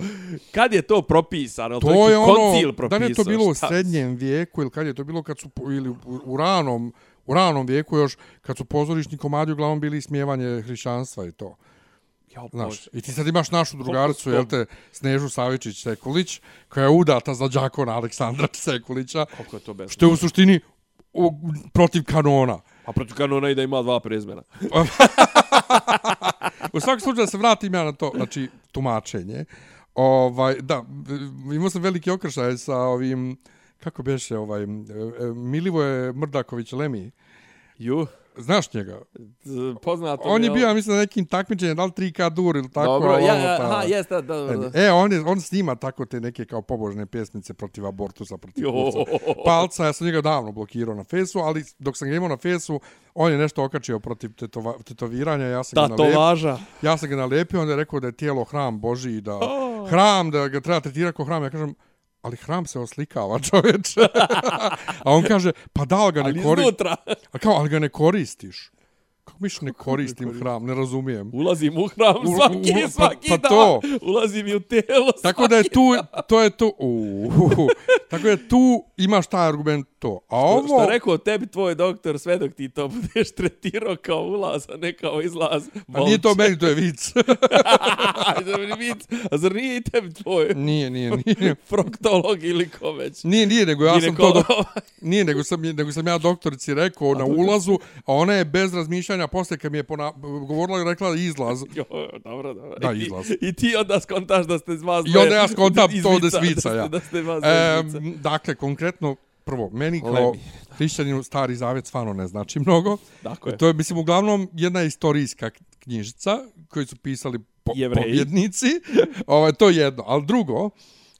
kad je to propisano? To, to je ono, koncil propisao, da je to bilo u srednjem vijeku ili kad je to bilo kad su ili u, u ranom u ranom vijeku još kad su pozorišni komadi uglavnom bili smijevanje hrišćanstva i to. Ja, Znaš, I ti sad imaš našu drugaricu, jel te, Snežu Savičić Sekulić, koja je udata za džakona Aleksandra Sekulića. Koliko je to bezme? Što je u suštini u, protiv kanona. A protiv kanona i da ima dva prezmena. u svakom slučaju se vratim ja na to, znači, tumačenje. Ovaj, da, imao sam veliki okršaj sa ovim, kako beše, ovaj, Milivoje Mrdaković Lemi. Ju. Znaš njega? Poznato On je bio, ja mislim, na nekim takmičenjem, da li 3K dur ili tako. Dobro, ja, ja, aha, jes, da, da, da. E, on, je, on snima tako te neke kao pobožne pjesmice protiv abortusa, protiv palca. palca. Ja sam njega davno blokirao na fesu, ali dok sam ga imao na fesu, on je nešto okačio protiv tetova, tetoviranja. Ja sam da, to važa. Ja sam ga nalepio, on je rekao da je tijelo hram Boži i da oh. hram, da ga treba tretirati kao hram. Ja kažem, ali hram se oslikava čovječ. a on kaže, pa da ga ne koristiš. A kao, ali ga ne koristiš. Kako miš ne koristim hram, ne razumijem. Ulazim u hram svaki, u, u, svaki pa, pa to. Ulazim i u telo Tako da je tu, to je tu, uh, uh, uh, tako da je tu imaš taj argument to. A ovo... Što, što rekao tebi tvoj doktor, sve dok ti to budeš tretirao kao ulaz, a ne kao izlaz. A nije to meni, to je vic. A zar nije i tebi tvoj? Nije, nije, nije. Proktolog ili ko već? Nije, nije, nego ja sam to... Do... Nije, nego sam, nego sam ja doktorici rekao a na ulazu, a ona je bez razmišljanja posle kad mi je pona... govorila i rekla izlaz. Jo, dobro, dobro. Da, izlaz. I, I ti onda skontaš da ste vas I onda ja skontam to da svica, ja. Da ste vas e, dakle, konkretno, prvo, meni kao hrišćaninu stari zavjet stvarno ne znači mnogo. Dakle. To je, mislim, uglavnom jedna istorijska knjižica koju su pisali po, pobjednici. Ovo, je to jedno. Ali drugo,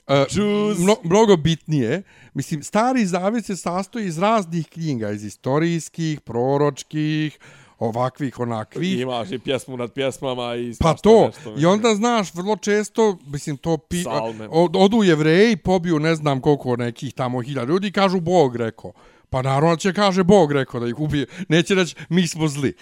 Uh, mno, mnogo bitnije. Mislim, stari zavjet se sastoji iz raznih knjiga, iz istorijskih, proročkih, ovakvih, onakvih. Imaš i pjesmu nad pjesmama i Pa to, nešto, i onda znaš, vrlo često, mislim, to pi... Od, odu jevreji, pobiju ne znam koliko nekih tamo hiljada ljudi i kažu Bog rekao. Pa naravno će kaže Bog rekao da ih ubije. Neće reći mi smo zli.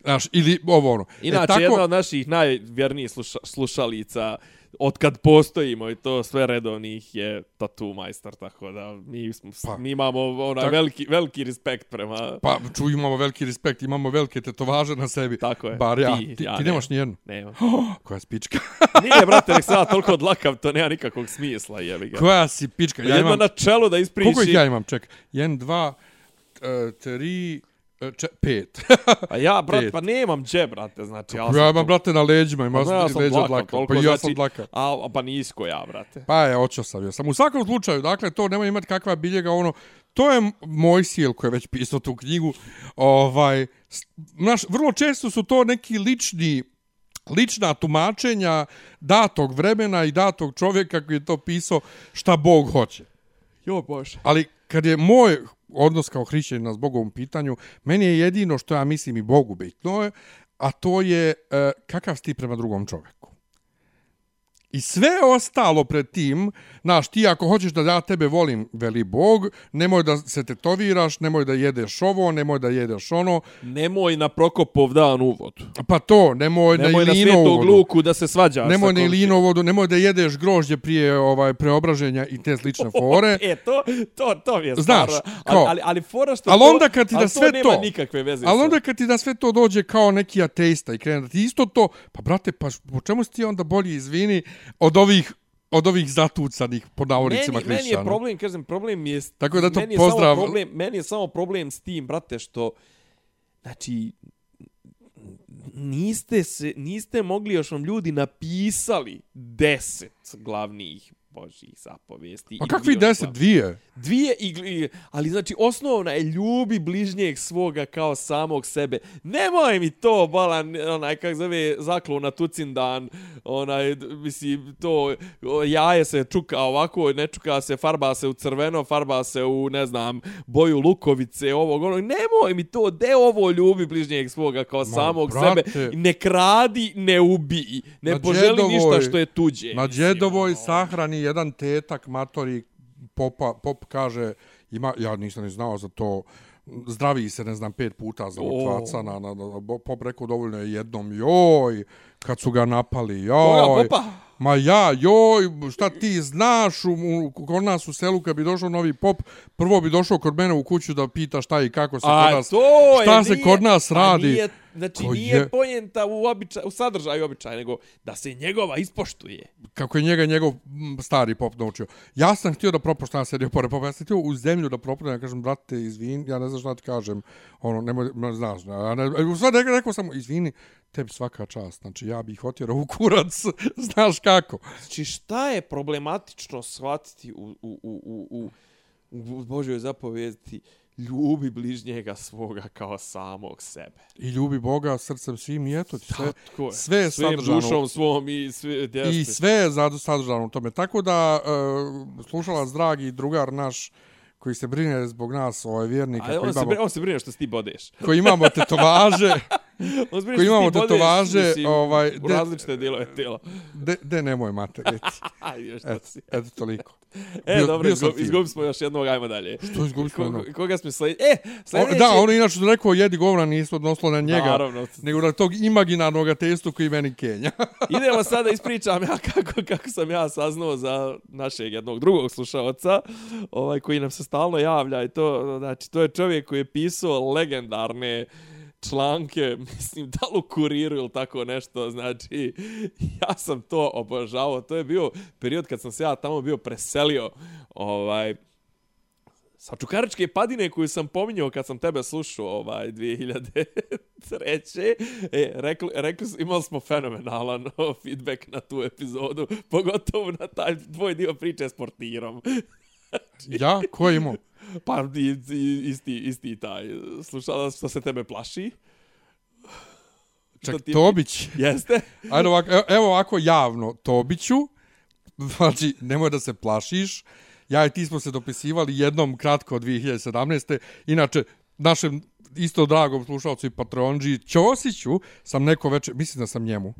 Znaš, ili ovo ono. Inače, e, tako... jedna od naših najvjernijih sluša, slušalica, od kad postojimo i to sve redovnih je tattoo majstor, tako da mi, smo, pa, mi imamo onaj tak, veliki, veliki respekt prema... Pa, ču, imamo veliki respekt, imamo velike tetovaže na sebi. Tako je. Bar ja. Ti, ti, ja ti nemaš nijednu? Nema. Oh, koja si pička? Nije, brate, nek sada toliko odlakav, to nema nikakvog smisla, jebi ga. Koja si pička? Ja Jedno imam... na čelu da ispriči... Koliko ih ja imam? Ček, jedan, dva, uh, tri... E, če, pet. a ja, brat, pet. pa nemam dže, brate, znači. Ja, ja imam, brate, na leđima, imam pa, ja leđa od laka. Pa ja znači, sam dlaka. A, pa nisko ja, brate. Pa je, očeo sam, ja sam. U svakom slučaju, dakle, to nema imati kakva biljega, ono, to je moj sjel koji je već pisao tu knjigu. Ovaj, naš, vrlo često su to neki lični, lična tumačenja datog vremena i datog čovjeka koji je to pisao šta Bog hoće. Jo, Bože. Ali kad je moj odnos kao hrišćanina s Bogom pitanju, meni je jedino što ja mislim i Bogu bitno, a to je e, kakav si ti prema drugom čovjeku. I sve ostalo pred tim, znaš, ti ako hoćeš da ja tebe volim, veli Bog, nemoj da se tetoviraš, nemoj da jedeš ovo, nemoj da jedeš ono. Nemoj na Prokopov dan uvod. Pa to, nemoj, nemoj na Ilino uvodu. Nemoj na luku da se svađaš. Nemoj na Ilino uvodu, nemoj da jedeš grožđe prije ovaj preobraženja i te slične fore. e, to, to, to mi je Znaš, stvarno. Ali, ali, ali fora što ali onda kad ti da sve to, nema nikakve veze. Ali onda kad ti da sve to dođe kao neki ateista i krene da ti isto to, pa brate, pa po čemu si ti onda bolji izvini od ovih od ovih zatucanih po navodnicima meni, meni je problem, kažem, problem je... Tako da to meni pozdrav... Je samo problem, meni je samo problem s tim, brate, što... Znači, niste, se, niste mogli, još vam ljudi napisali deset glavnih božih zapovijesti. A kakvi deset? Dvije? Dvije, i, ali znači osnovna je ljubi bližnjeg svoga kao samog sebe. Nemoj mi to, balan, onaj, kak zove, zaklo na tucindan, onaj, misli, to, jaje se čuka ovako, ne čuka se, farba se u crveno, farba se u, ne znam, boju lukovice, ovog, ono, nemoj mi to, de ovo ljubi bližnjeg svoga kao Ma, samog brate, sebe, ne kradi, ne ubi, ne poželi džedovoj, ništa što je tuđe. Na džedovoj ono. sahrani jedan tetak matori popa, pop kaže ima ja nisam ni znao za to. Zdravi se ne znam pet puta za mrtvaca na, na, na, pop rekao dovoljno je jednom joj kad su ga napali joj Ma ja, joj, šta ti znaš, u, u, kod nas u selu kad bi došao novi pop, prvo bi došao kod mene u kuću da pita šta i kako se kod nas, šta se nije, kod nas radi. Nije, znači Ko nije je? pojenta u, običaj, u sadržaju običaja, nego da se njegova ispoštuje. Kako je njega njegov stari pop naučio. Ja sam htio da propuštam sedio pored popa, ja sam htio u zemlju da propuštam, ja kažem, brate, izvin, ja ne znam šta ti kažem, ono, nemoj, ne znaš, ja ne, u sve rekao, rekao sam, izvini, tebi svaka čast, znači ja bih otjerao u kurac, znaš kako. Znači šta je problematično shvatiti u, u, u, u, u, u Božoj zapovijesti ljubi bližnjega svoga kao samog sebe. I ljubi Boga srcem svim i eto ti sve, je. sve je sadržano. dušom svom i sve I sve je sadržano u tome. Tako da uh, slušalac dragi drugar naš koji se brine zbog nas, ovaj vjernik. A on, imamo, se, on se brine što ti bodeš. Koji imamo tetovaže. koji imamo tetovaže. Mislim, ovaj, de, u različite dijelove tijela. De, de nemoj mater, eti. eto, eto toliko. E, bio, dobro, izgubili izgub smo još jednog, ajmo dalje. Što izgubili smo jednog? Koga smo sljedeći? E, sljedeći... Da, ono inače rekao, jedi govna nisu odnoslo na njega, Naravno. nego na tog imaginarnog testu koji meni Kenja. Idemo sada ispričam ja kako, kako sam ja saznao za našeg jednog drugog slušalca, ovaj, koji nam se stalno javlja i to, znači, to je čovjek koji je pisao legendarne članke, mislim, da li u kuriru ili tako nešto, znači, ja sam to obožavao, to je bio period kad sam se ja tamo bio preselio, ovaj, sa Čukaričke padine koju sam pominjao kad sam tebe slušao, ovaj, 2003. E, rekli, rekli, imali smo fenomenalan feedback na tu epizodu, pogotovo na taj tvoj dio priče s portirom ja? Ko je imao? Pa isti, isti taj slušala što se tebe plaši. Čak, ti... Tobić. Jeste. Ajde ovako, evo ovako javno, Tobiću, znači, nemoj da se plašiš, ja i ti smo se dopisivali jednom kratko od 2017. Inače, našem isto dragom slušalcu i patronđi Ćosiću sam neko večer, mislim da sam njemu,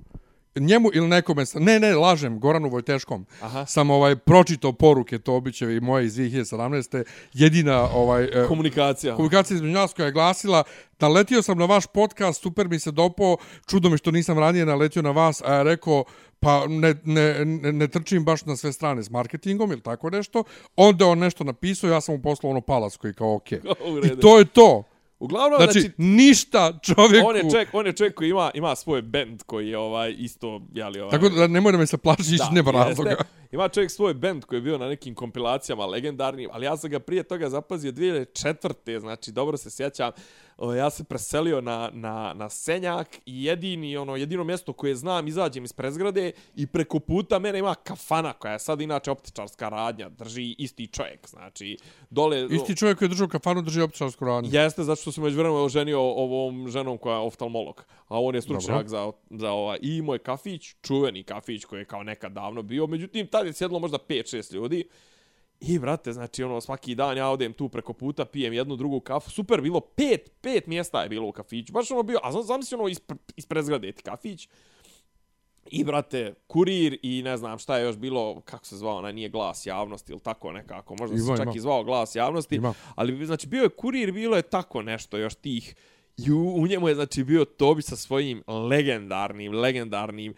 njemu ili nekome, sa- ne, ne, lažem, Goranu Vojteškom, Aha. sam ovaj pročitao poruke Tobićeve i moje iz 2017. Jedina ovaj, e, Komunikacija. komunikacija između nas koja je glasila naletio sam na vaš podcast, super mi se dopao, čudo mi što nisam ranije naletio na vas, a ja rekao, pa ne, ne, ne, ne trčim baš na sve strane s marketingom ili tako nešto. Onda on nešto napisao, ja sam mu poslao ono palas koji kao okej. U I to je to. Uglavnom, Znači, znači, ništa čovjeku... on je čovjek, on je čovjek koji ima ima svoj bend koji je ovaj isto je li ovaj Tako da nemoj da me se plašiš, nema jeste. razloga. Ima čovjek svoj bend koji je bio na nekim kompilacijama legendarnim, ali ja sam ga prije toga zapazio 2004. Znači, dobro se sjećam. O, Ja se preselio na, na, na Senjak i jedini, ono, jedino mjesto koje znam, izađem iz prezgrade i preko puta mene ima kafana koja je sad inače optičarska radnja. Drži isti čovjek, znači, dole... Isti čovjek koji je držao kafanu drži optičarsku radnju. Jeste, zato što sam među vremenom oženio ovom ženom koja je oftalmolog. A on je stručnjak za, za ova. I moj kafić, čuveni kafić koji je kao nekad davno bio. Međutim, tad je sjedlo možda 5-6 ljudi. I, brate, znači, ono, svaki dan ja odem tu preko puta, pijem jednu, drugu kafu. Super, bilo pet, pet mjesta je bilo u kafiću. Baš ono bio, a znam, zamisli ono ispre, ispred zgrade ti kafić. I, brate, kurir i ne znam šta je još bilo, kako se zvao, onaj nije glas javnosti ili tako nekako. Možda Ima, se čak ima. i zvao glas javnosti. Ima. Ali, znači, bio je kurir, bilo je tako nešto još tih. I u, u njemu je, znači, bio Tobi sa svojim legendarnim, legendarnim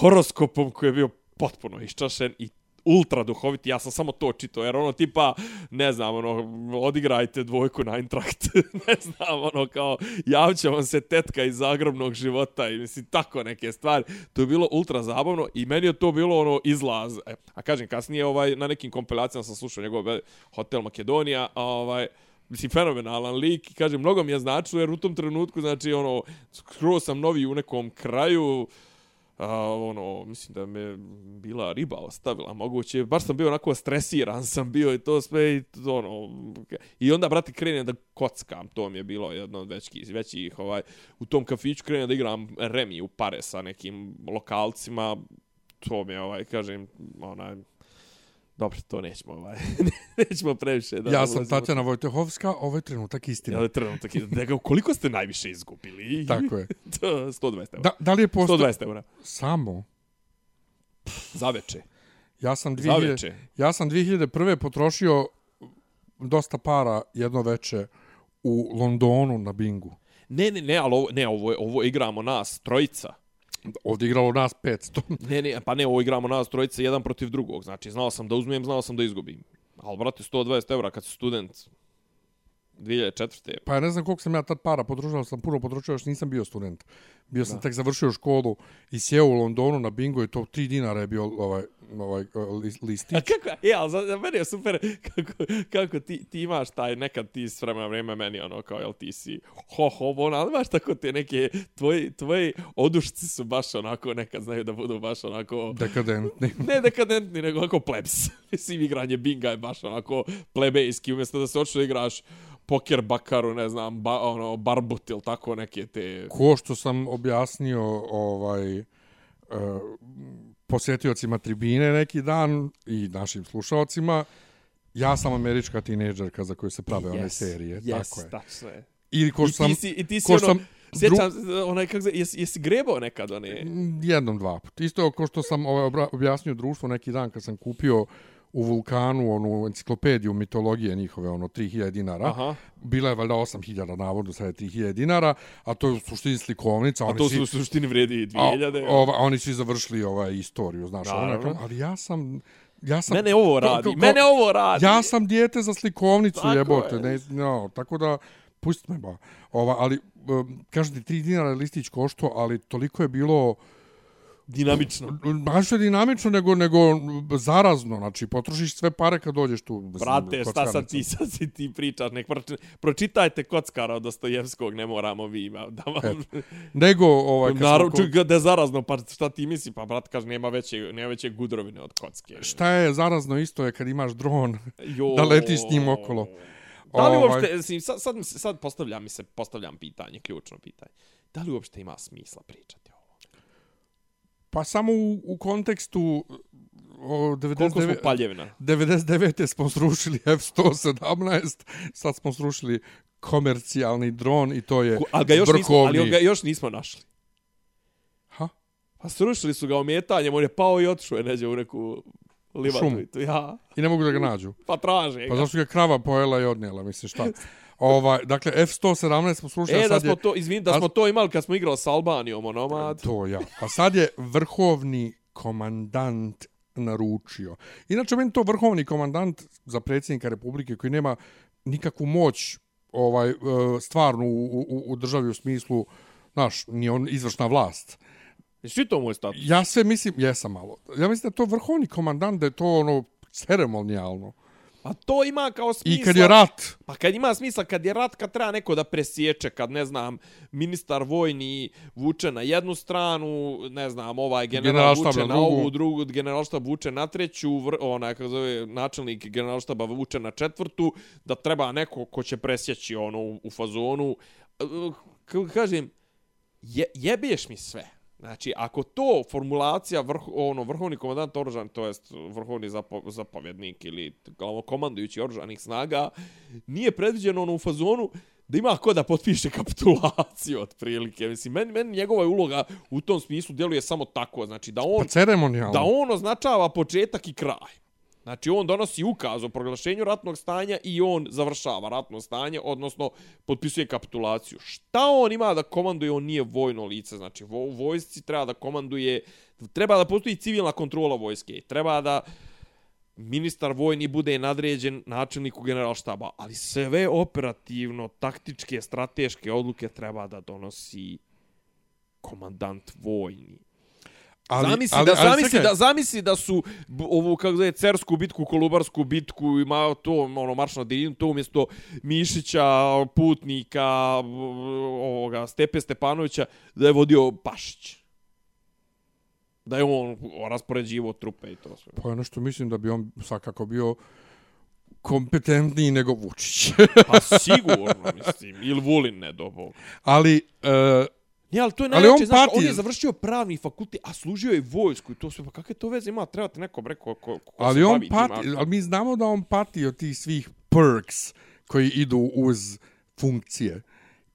horoskopom koji je bio potpuno iščašen i ultra duhoviti, ja sam samo to čitao, jer ono tipa, ne znam, ono, odigrajte dvojku na Eintracht, ne znam, ono, kao, javće vam se tetka iz zagrobnog života i mislim, tako neke stvari. To je bilo ultra zabavno i meni je to bilo, ono, izlaz. E, a kažem, kasnije, ovaj, na nekim kompilacijama sam slušao njegov e, Hotel Makedonija, a, ovaj, mislim, fenomenalan lik i kažem, mnogo mi je značilo jer u tom trenutku, znači, ono, skroz sam novi u nekom kraju, a, ono, mislim da me bila riba ostavila, moguće, baš sam bio onako stresiran sam bio i to sve, i to, ono, i onda, brate, krenem da kockam, to mi je bilo jedno od većih, većih, ovaj, u tom kafiću krenem da igram remi u pare sa nekim lokalcima, to mi je, ovaj, kažem, onaj, dobro, to nećemo, ovaj, nećemo previše. Da Ja sam ulazimo. Tatjana Vojtehovska, ovaj trenutak istina. Ja, trenutak, je- nego, koliko ste najviše izgubili? Tako je. To, 120 eura. Da, da li je posto... 120 eura. Samo. Za veče. Ja sam, Za 2000, veče. ja sam 2001. potrošio dosta para jedno veče u Londonu na Bingu. Ne, ne, ne, ali ovo, ne, ovo, je- ovo igramo nas, trojica. Ovdje igralo nas 500. Ne, ne, pa ne, ovo igramo nas trojice jedan protiv drugog. Znači, znao sam da uzmem, znao sam da izgubim. Ali, brate, 120 evra kad si student 2004. Pa ja ne znam koliko sam ja tad para potrošio, ali sam puno potrošio, još nisam bio student. Bio sam da. tek završio školu i sjeo u Londonu na bingo i to 3 dinara je bio ovaj, ovaj lis- A listić. kako, e, ali za, za mene je super kako, kako ti, ti imaš taj, nekad ti s vremena vreme meni ono kao, jel ti si ho, ho, ono, ali baš tako te neke, tvoji, tvoji odušci su baš onako, nekad znaju da budu baš onako, Dekadentni. ne dekadentni, nego onako plebs. Mislim, igranje binga je baš onako plebejski, umjesto da se očito igraš poker bakaru, ne znam, ba, ono, barbut ili tako neke te... Ko što sam objasnio ovaj, uh, posjetiocima tribine neki dan i našim slušalcima, ja sam američka tinejdžerka za koju se prave one serije. yes, tako je. tačno je. Ili ko I što sam... ti si, i ti si ko ono, sam sjećam, se, onaj, kako se, jesi, jesi grebao nekad one... Jednom, dva put. Isto kao što sam ovaj, objasnio društvo neki dan kad sam kupio u Vulkanu onu enciklopediju mitologije njihove, ono, 3000 dinara. Aha. Bila je valjda 8000 navodno, sad je 3000 dinara, a to je u suštini slikovnica. A oni to su u suštini vredi a, 2000. ova, oni su završili ovaj istoriju, znaš. Nekako, ali ja sam... Ja sam Mene ovo radi, ko- ko- mene ovo radi. Ja sam dijete za slikovnicu, Tako jebote. je. Ne, no, tako da, pusti me ba. Ova, ali, um, kažete, 3 dinara je listić košto, ali toliko je bilo... Dinamično. Baš je dinamično, nego, nego zarazno. Znači, potrošiš sve pare kad dođeš tu. mislim, Brate, šta sad ti, sad si ti pričaš, nek proči, pročitajte Kockara od Dostojevskog, ne moramo vi ima, da vam... Nego, ovaj, Naravno, ko- da je zarazno, pa šta ti misli? Pa, brat, kaže, nema veće, nema veće gudrovine od kocke. šta je zarazno isto je kad imaš dron Jo. da letiš s njim okolo. Da li Ovaj. uopšte, sad, sad, sad postavljam mi se, postavljam pitanje, ključno pitanje. Da li uopšte ima smisla pričati? Pa samo u, u kontekstu o, Koliko smo 99, paljevna? 99. smo srušili F-117, sad smo srušili komercijalni dron i to je Ali ga još nismo, ali vrhovni. ga još nismo našli. Ha? A srušili su ga ometanjem, on je pao i otišao je neđe u neku livadu. I to, Ja, I ne mogu da ga nađu. pa traže Pa ga. zašto ga krava pojela i odnijela, mislim šta. Ovaj, dakle, F-117 smo slušali, E, a da sad smo je... to, izvin, da smo to imali kad smo igrali s Albanijom, onomad. To ja. A sad je vrhovni komandant naručio. Inače, meni to vrhovni komandant za predsjednika Republike koji nema nikakvu moć ovaj e, stvarnu u, u, u državi u smislu, znaš, nije on izvršna vlast. Jesi to moj status? Ja sve mislim, jesam malo, ja mislim da to vrhovni komandant, da je to ono ceremonijalno. A to ima kao smisla... I kad je rat, Pa kad ima smisla, kad je rat, kad treba neko da presječe, kad, ne znam, ministar vojni vuče na jednu stranu, ne znam, ovaj general Generalštab vuče na na drugu. ovu, drugu, generalštab vuče na treću, vr, onaj, kako zove, načelnik generalštaba vuče na četvrtu, da treba neko ko će presjeći ono u, u fazonu. E, Kako kažem, je, jebiješ mi sve. Znači, ako to formulacija vrh, ono, vrhovni komandant oružan, to jest vrhovni zapo, zapovjednik ili komandujući oružanih snaga, nije predviđeno ono u fazonu da ima ko da potpiše kapitulaciju otprilike. Mislim, meni, meni njegova uloga u tom smislu djeluje samo tako. Znači, da on, pa ceremonijalno. da on označava početak i kraj. Znači, on donosi ukaz o proglašenju ratnog stanja i on završava ratno stanje, odnosno potpisuje kapitulaciju. Šta on ima da komanduje? On nije vojno lice. Znači, vo, u vojsci treba da komanduje, treba da postoji civilna kontrola vojske. Treba da ministar vojni bude nadređen načelniku generalštaba, ali sve operativno, taktičke, strateške odluke treba da donosi komandant vojni. Ali, zamisli, ali, da, zamisli, čekaj. da, zamisli da su ovu, kako zove, Cersku bitku, Kolubarsku bitku, ima to, ono, marš na divinu, to umjesto Mišića, Putnika, ovoga, Stepe Stepanovića, da je vodio Pašić. Da je on raspoređivo trupe i to sve. Pa ono što mislim da bi on svakako bio kompetentniji nego Vučić. Pa sigurno, mislim. Ili Vulin, ne do Bog. Ali, e, Ja, ali to je najveće, on znaš, pati- on je završio pravni fakultet, a služio je vojsku i to sve, pa kakve to veze ima, trebate neko bre ko, ko, ali se on bavi tim pati, aktom. ali mi znamo da on pati od tih svih perks koji idu uz funkcije.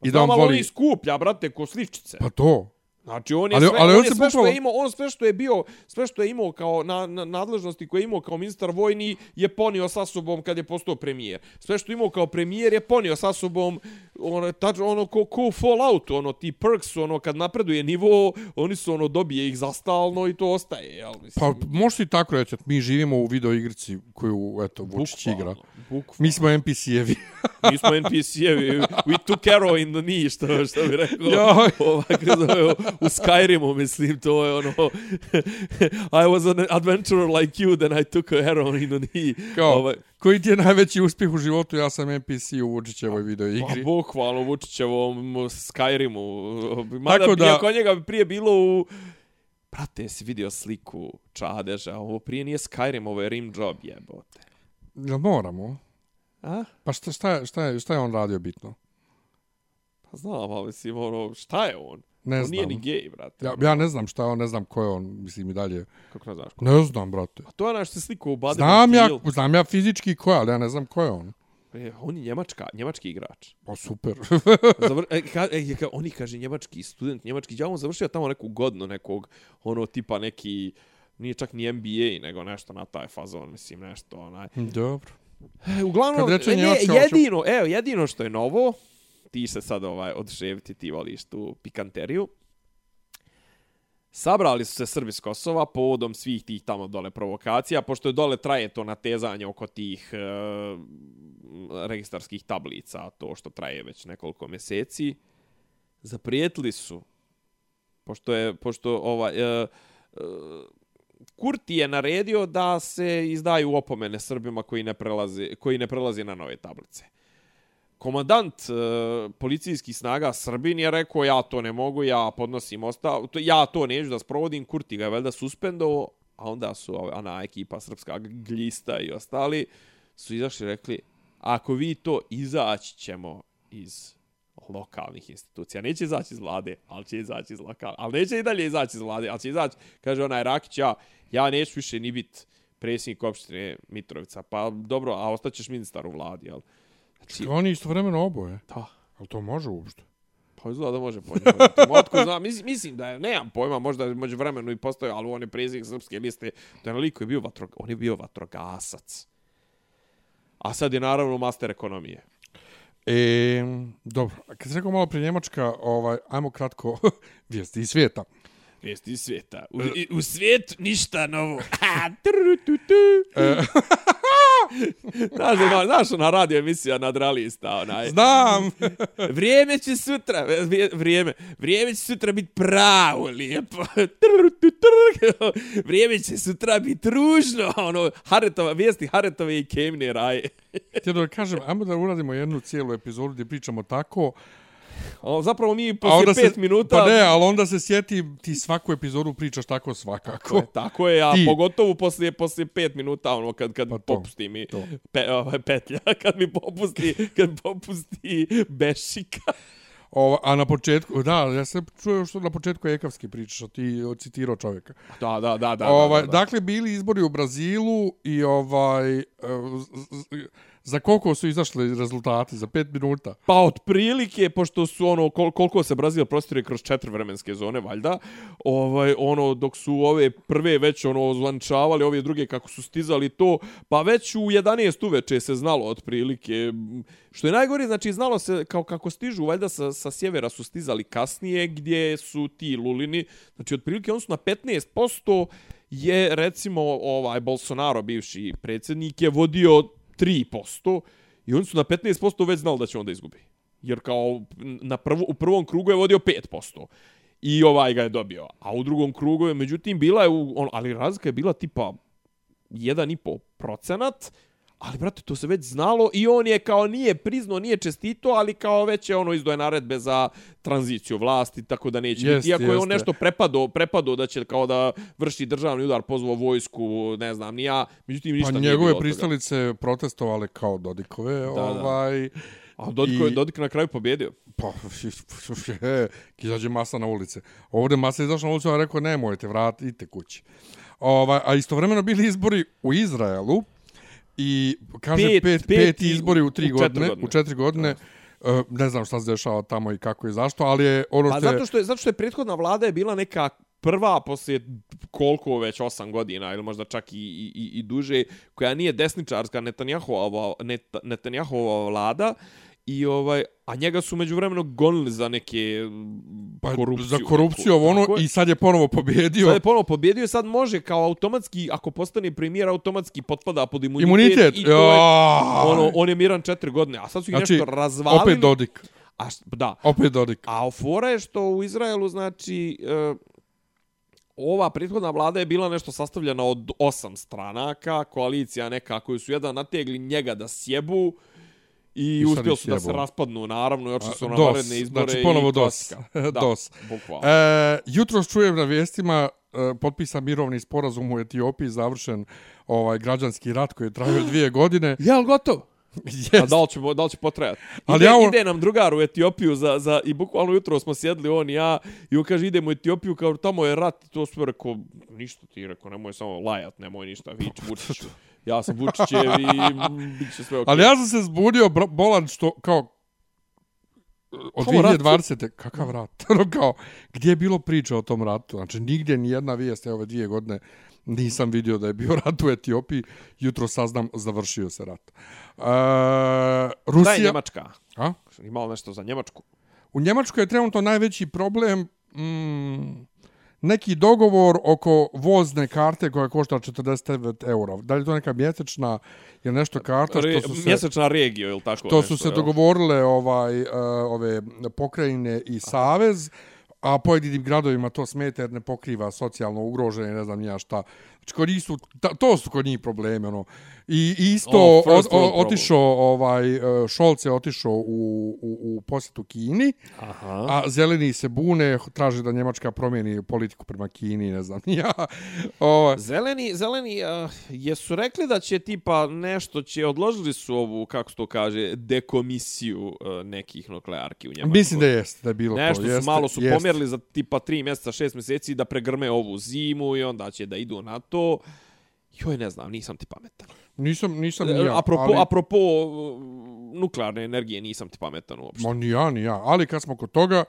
I da on ali on voli... skuplja, brate, ko slivčice. Pa to. Znači on je Ali- sve, ali on, on je sve što je imao, on sve što je bio, sve što je imao kao na, na, nadležnosti koje je imao kao ministar vojni je ponio sa sobom kad je postao premijer. Sve što je imao kao premijer je ponio sa sobom ono tač, ono ko, ko Fallout, ono ti perks, ono kad napreduje nivo, oni su ono dobije ih za stalno i to ostaje, jel mislim. Pa možeš i tako reći, mi živimo u video igrici koju, eto, Vučić igra. Bukvalno. Mi smo NPC-evi. Mi smo NPC-evi, we took arrow in the knee, što, što bi rekao. Joj. Ovaj, kako zove, u Skyrimu, mislim, to je ono... I was an adventurer like you, then I took a arrow in the knee. Kao, Ovaj, koji ti je najveći uspjeh u životu? Ja sam NPC u Vučićevoj video pa, igri. bukvalno, Vučićevom Skyrimu. Mada, Tako da-. Iako njega bi prije bilo u... Brate, si vidio sliku Čadeža, ovo prije nije Skyrim, ovo je Rim Job, jebote. Jel moramo? A? Pa šta, šta, je, šta, je, šta je on radio bitno? Pa znam, ali mislim, ono, šta je on? Ne on znam. nije ni gej, brate. Ja, ja ne znam šta je on, ne znam ko je on, mislim i dalje. Kako ne znaš? Ne znam, brate. A to je onaj što se sliku u Body Znam ja, znam ja fizički ko je, ali ja ne znam ko je on. E, on je njemačka, njemački igrač. Pa super. Zavr, e, ka, e, ka, oni kaže njemački student, njemački, ja on završio tamo neku godinu nekog, ono tipa neki, nije čak ni NBA, nego nešto na taj fazon, mislim, nešto, onaj. Dobro. E, uglavnom, e, ne, hoću- jedino, evo, jedino što je novo, ti se sad ovaj, odševiti, ti voliš tu pikanteriju, Sabrali su se Srbi s Kosova povodom svih tih tamo dole provokacija, pošto je dole traje to natezanje oko tih e, registarskih tablica, to što traje već nekoliko mjeseci. Zaprijetili su, pošto je, pošto ovaj, e, e, Kurti je naredio da se izdaju opomene Srbima koji ne prelaze, koji ne prelaze na nove tablice. Komandant e, policijskih snaga Srbin je rekao ja to ne mogu, ja podnosim ostav, to, ja to neću da sprovodim, Kurti ga je valjda suspendovao, a onda su ona ekipa srpska glista i ostali su izašli i rekli ako vi to izaći ćemo iz lokalnih institucija. Neće izaći iz vlade, ali će izaći iz lokala. Ali neće i dalje izaći iz vlade, ali će izaći, kaže onaj Rakić, ja, ja neću više ni biti predsjednik opštine Mitrovica. Pa dobro, a ostaćeš ministar u vladi, jel? Znači, Oni istovremeno oboje. da, Ali to može uopšte? Pa izgleda da može po njemu. Otko znam, mislim, mislim da je, nemam pojma, možda među vremenu i postoje, ali on je predsjednik srpske liste, da je liko je bio, vatro, on je bio vatrogasac. A sad je naravno master ekonomije. E, dobro, kad se rekao malo prije Njemačka, ovaj, ajmo kratko vijesti iz svijeta. Vijesti iz svijeta. U, u svijetu ništa novo. Znaš, ima, znaš ona radio emisija nadrealista, onaj. Znam! vrijeme će sutra, vrijeme, vrijeme će sutra biti pravo, lijepo. vrijeme će sutra biti ružno, ono, Haretova, vijesti Haretove i Kemne raje. Htio da kažem, ajmo da uradimo jednu cijelu epizodu gdje pričamo tako, O, zapravo mi poslije pet se, minuta... Pa ne, ali onda se sjeti, ti svaku epizodu pričaš tako svakako. Tako je, tako je a ti. pogotovo poslije, poslije pet minuta, ono, kad, kad pa to, popusti mi to. Pe, ovaj, petlja, kad mi popusti, kad popusti bešika. O, a na početku, da, ja se čuo što na početku ekavski pričaš, a ti citirao čovjeka. Da, da, da, da, ovaj, da, da, da. Dakle, bili izbori u Brazilu i ovaj... Uh, Za koliko su izašli rezultati? Za pet minuta? Pa otprilike, pošto su ono, kol koliko se Brazil prostire kroz četiri vremenske zone, valjda, ovaj, ono, dok su ove prve već ono zvančavali, ove druge kako su stizali to, pa već u 11 uveče se znalo otprilike. Što je najgore, znači znalo se kao kako stižu, valjda sa, sa sjevera su stizali kasnije, gdje su ti lulini, znači otprilike on su na 15% je recimo ovaj Bolsonaro bivši predsjednik je vodio 3% i oni su na 15% već znali da će onda izgubi. Jer kao na prvo, u prvom krugu je vodio 5%. I ovaj ga je dobio. A u drugom krugu je, međutim, bila je, u, on, ali razlika je bila tipa 1,5 procenat, Ali, brate, to se već znalo i on je kao nije priznao, nije čestito, ali kao već je ono izdoje naredbe za tranziciju vlasti, tako da neće jest, biti. Iako je on nešto prepado, prepado da će kao da vrši državni udar, pozvao vojsku, ne znam, ni ja. Međutim, ništa pa njegove pristalice protestovale kao Dodikove. Da, ovaj, da. A Dodik, I... Dodik na kraju pobjedio. Pa, izađe masa na ulice. Ovdje masa izašla na ulicu, a rekao, nemojte, vratite kući. Ovaj, a istovremeno bili izbori u Izraelu, I kaže pet, pet, pet, pet izbori u tri u godine, godine, u četiri godine. Uh, ne znam šta se dešava tamo i kako i zašto, ali je ono pa što je... zato što je... Zato što je prethodna vlada je bila neka prva poslije koliko već osam godina ili možda čak i, i, i duže, koja nije desničarska Netanjahova, Net, Netanjahova vlada, I ovaj, a njega su međuvremeno gonili za neke pa, korupciju. Za korupciju neku, ono i sad je ponovo pobjedio. Sad je ponovo pobjedio i sad može kao automatski, ako postane premijer, automatski potpada pod imunitet. Imunitet? I to je, ono, on je miran četiri godine, a sad su ih znači, nešto razvalili. opet Dodik. A, da. Opet Dodik. A fora je što u Izraelu, znači, uh, ova prethodna vlada je bila nešto sastavljena od osam stranaka, koalicija neka koju su jedan nategli njega da sjebu, I, I uspio su da se raspadnu, naravno, i očito su na naredne izbore. Znači, ponovo DOS. da, DOS. E, jutro čujem na vijestima, e, potpisan mirovni sporazum u Etiopiji, završen ovaj građanski rat koji je trajao dvije godine. Ja, ali gotovo? Yes. A da li će, da li će potrajati? Ide, ja, on... ide nam drugar u Etiopiju za, za, i bukvalno jutro smo sjedli on i ja i on kaže idemo u Etiopiju kao tamo je rat to sve rekao ništa ti rekao nemoj samo lajat nemoj ništa vić Vučiću ja sam Vučićev i bit će sve okej. Okay. Ali ja sam se zbudio bolan što kao od 2020. Kakav rat? Ono kao, gdje je bilo priča o tom ratu? Znači, nigdje ni jedna vijest ove dvije godine nisam vidio da je bio rat u Etiopiji. Jutro saznam, završio se rat. Uh, Rusija... Da je Njemačka. A? Imao nešto za Njemačku. U Njemačkoj je trenutno najveći problem... Mm, neki dogovor oko vozne karte koja košta 49 eura. Da li to neka mjesečna ili nešto karta? Što su se, mjesečna regija ili tako Što su se dogovorile ovaj, uh, ove pokrajine i Savez, a pojedinim gradovima to smeta jer ne pokriva socijalno ugrožene, ne znam nija šta. Znači, kod njih su, to su kod njih probleme, ono. I isto oh, otišao, ovaj, e, Šolce je otišao u, u, u posjetu Kini, Aha. a zeleni se bune, traže da Njemačka promijeni politiku prema Kini, ne znam, ja. Ovaj. Zeleni, zeleni, uh, jesu rekli da će tipa nešto, će odložili su ovu, kako to kaže, dekomisiju uh, nekih nuklearki u Njemačkoj. Mislim da jeste, da je bilo nešto to. Nešto su malo su jest. pomjerili za tipa tri mjeseca, šest mjeseci da pregrme ovu zimu i onda će da idu na to. Joj, ne znam, nisam ti pametan. Nisam, nisam ni ja. apropo, ali, apropo uh, nuklearne energije, nisam ti pametan uopšte. Ma ni ja, ni ja. Ali kad smo kod toga,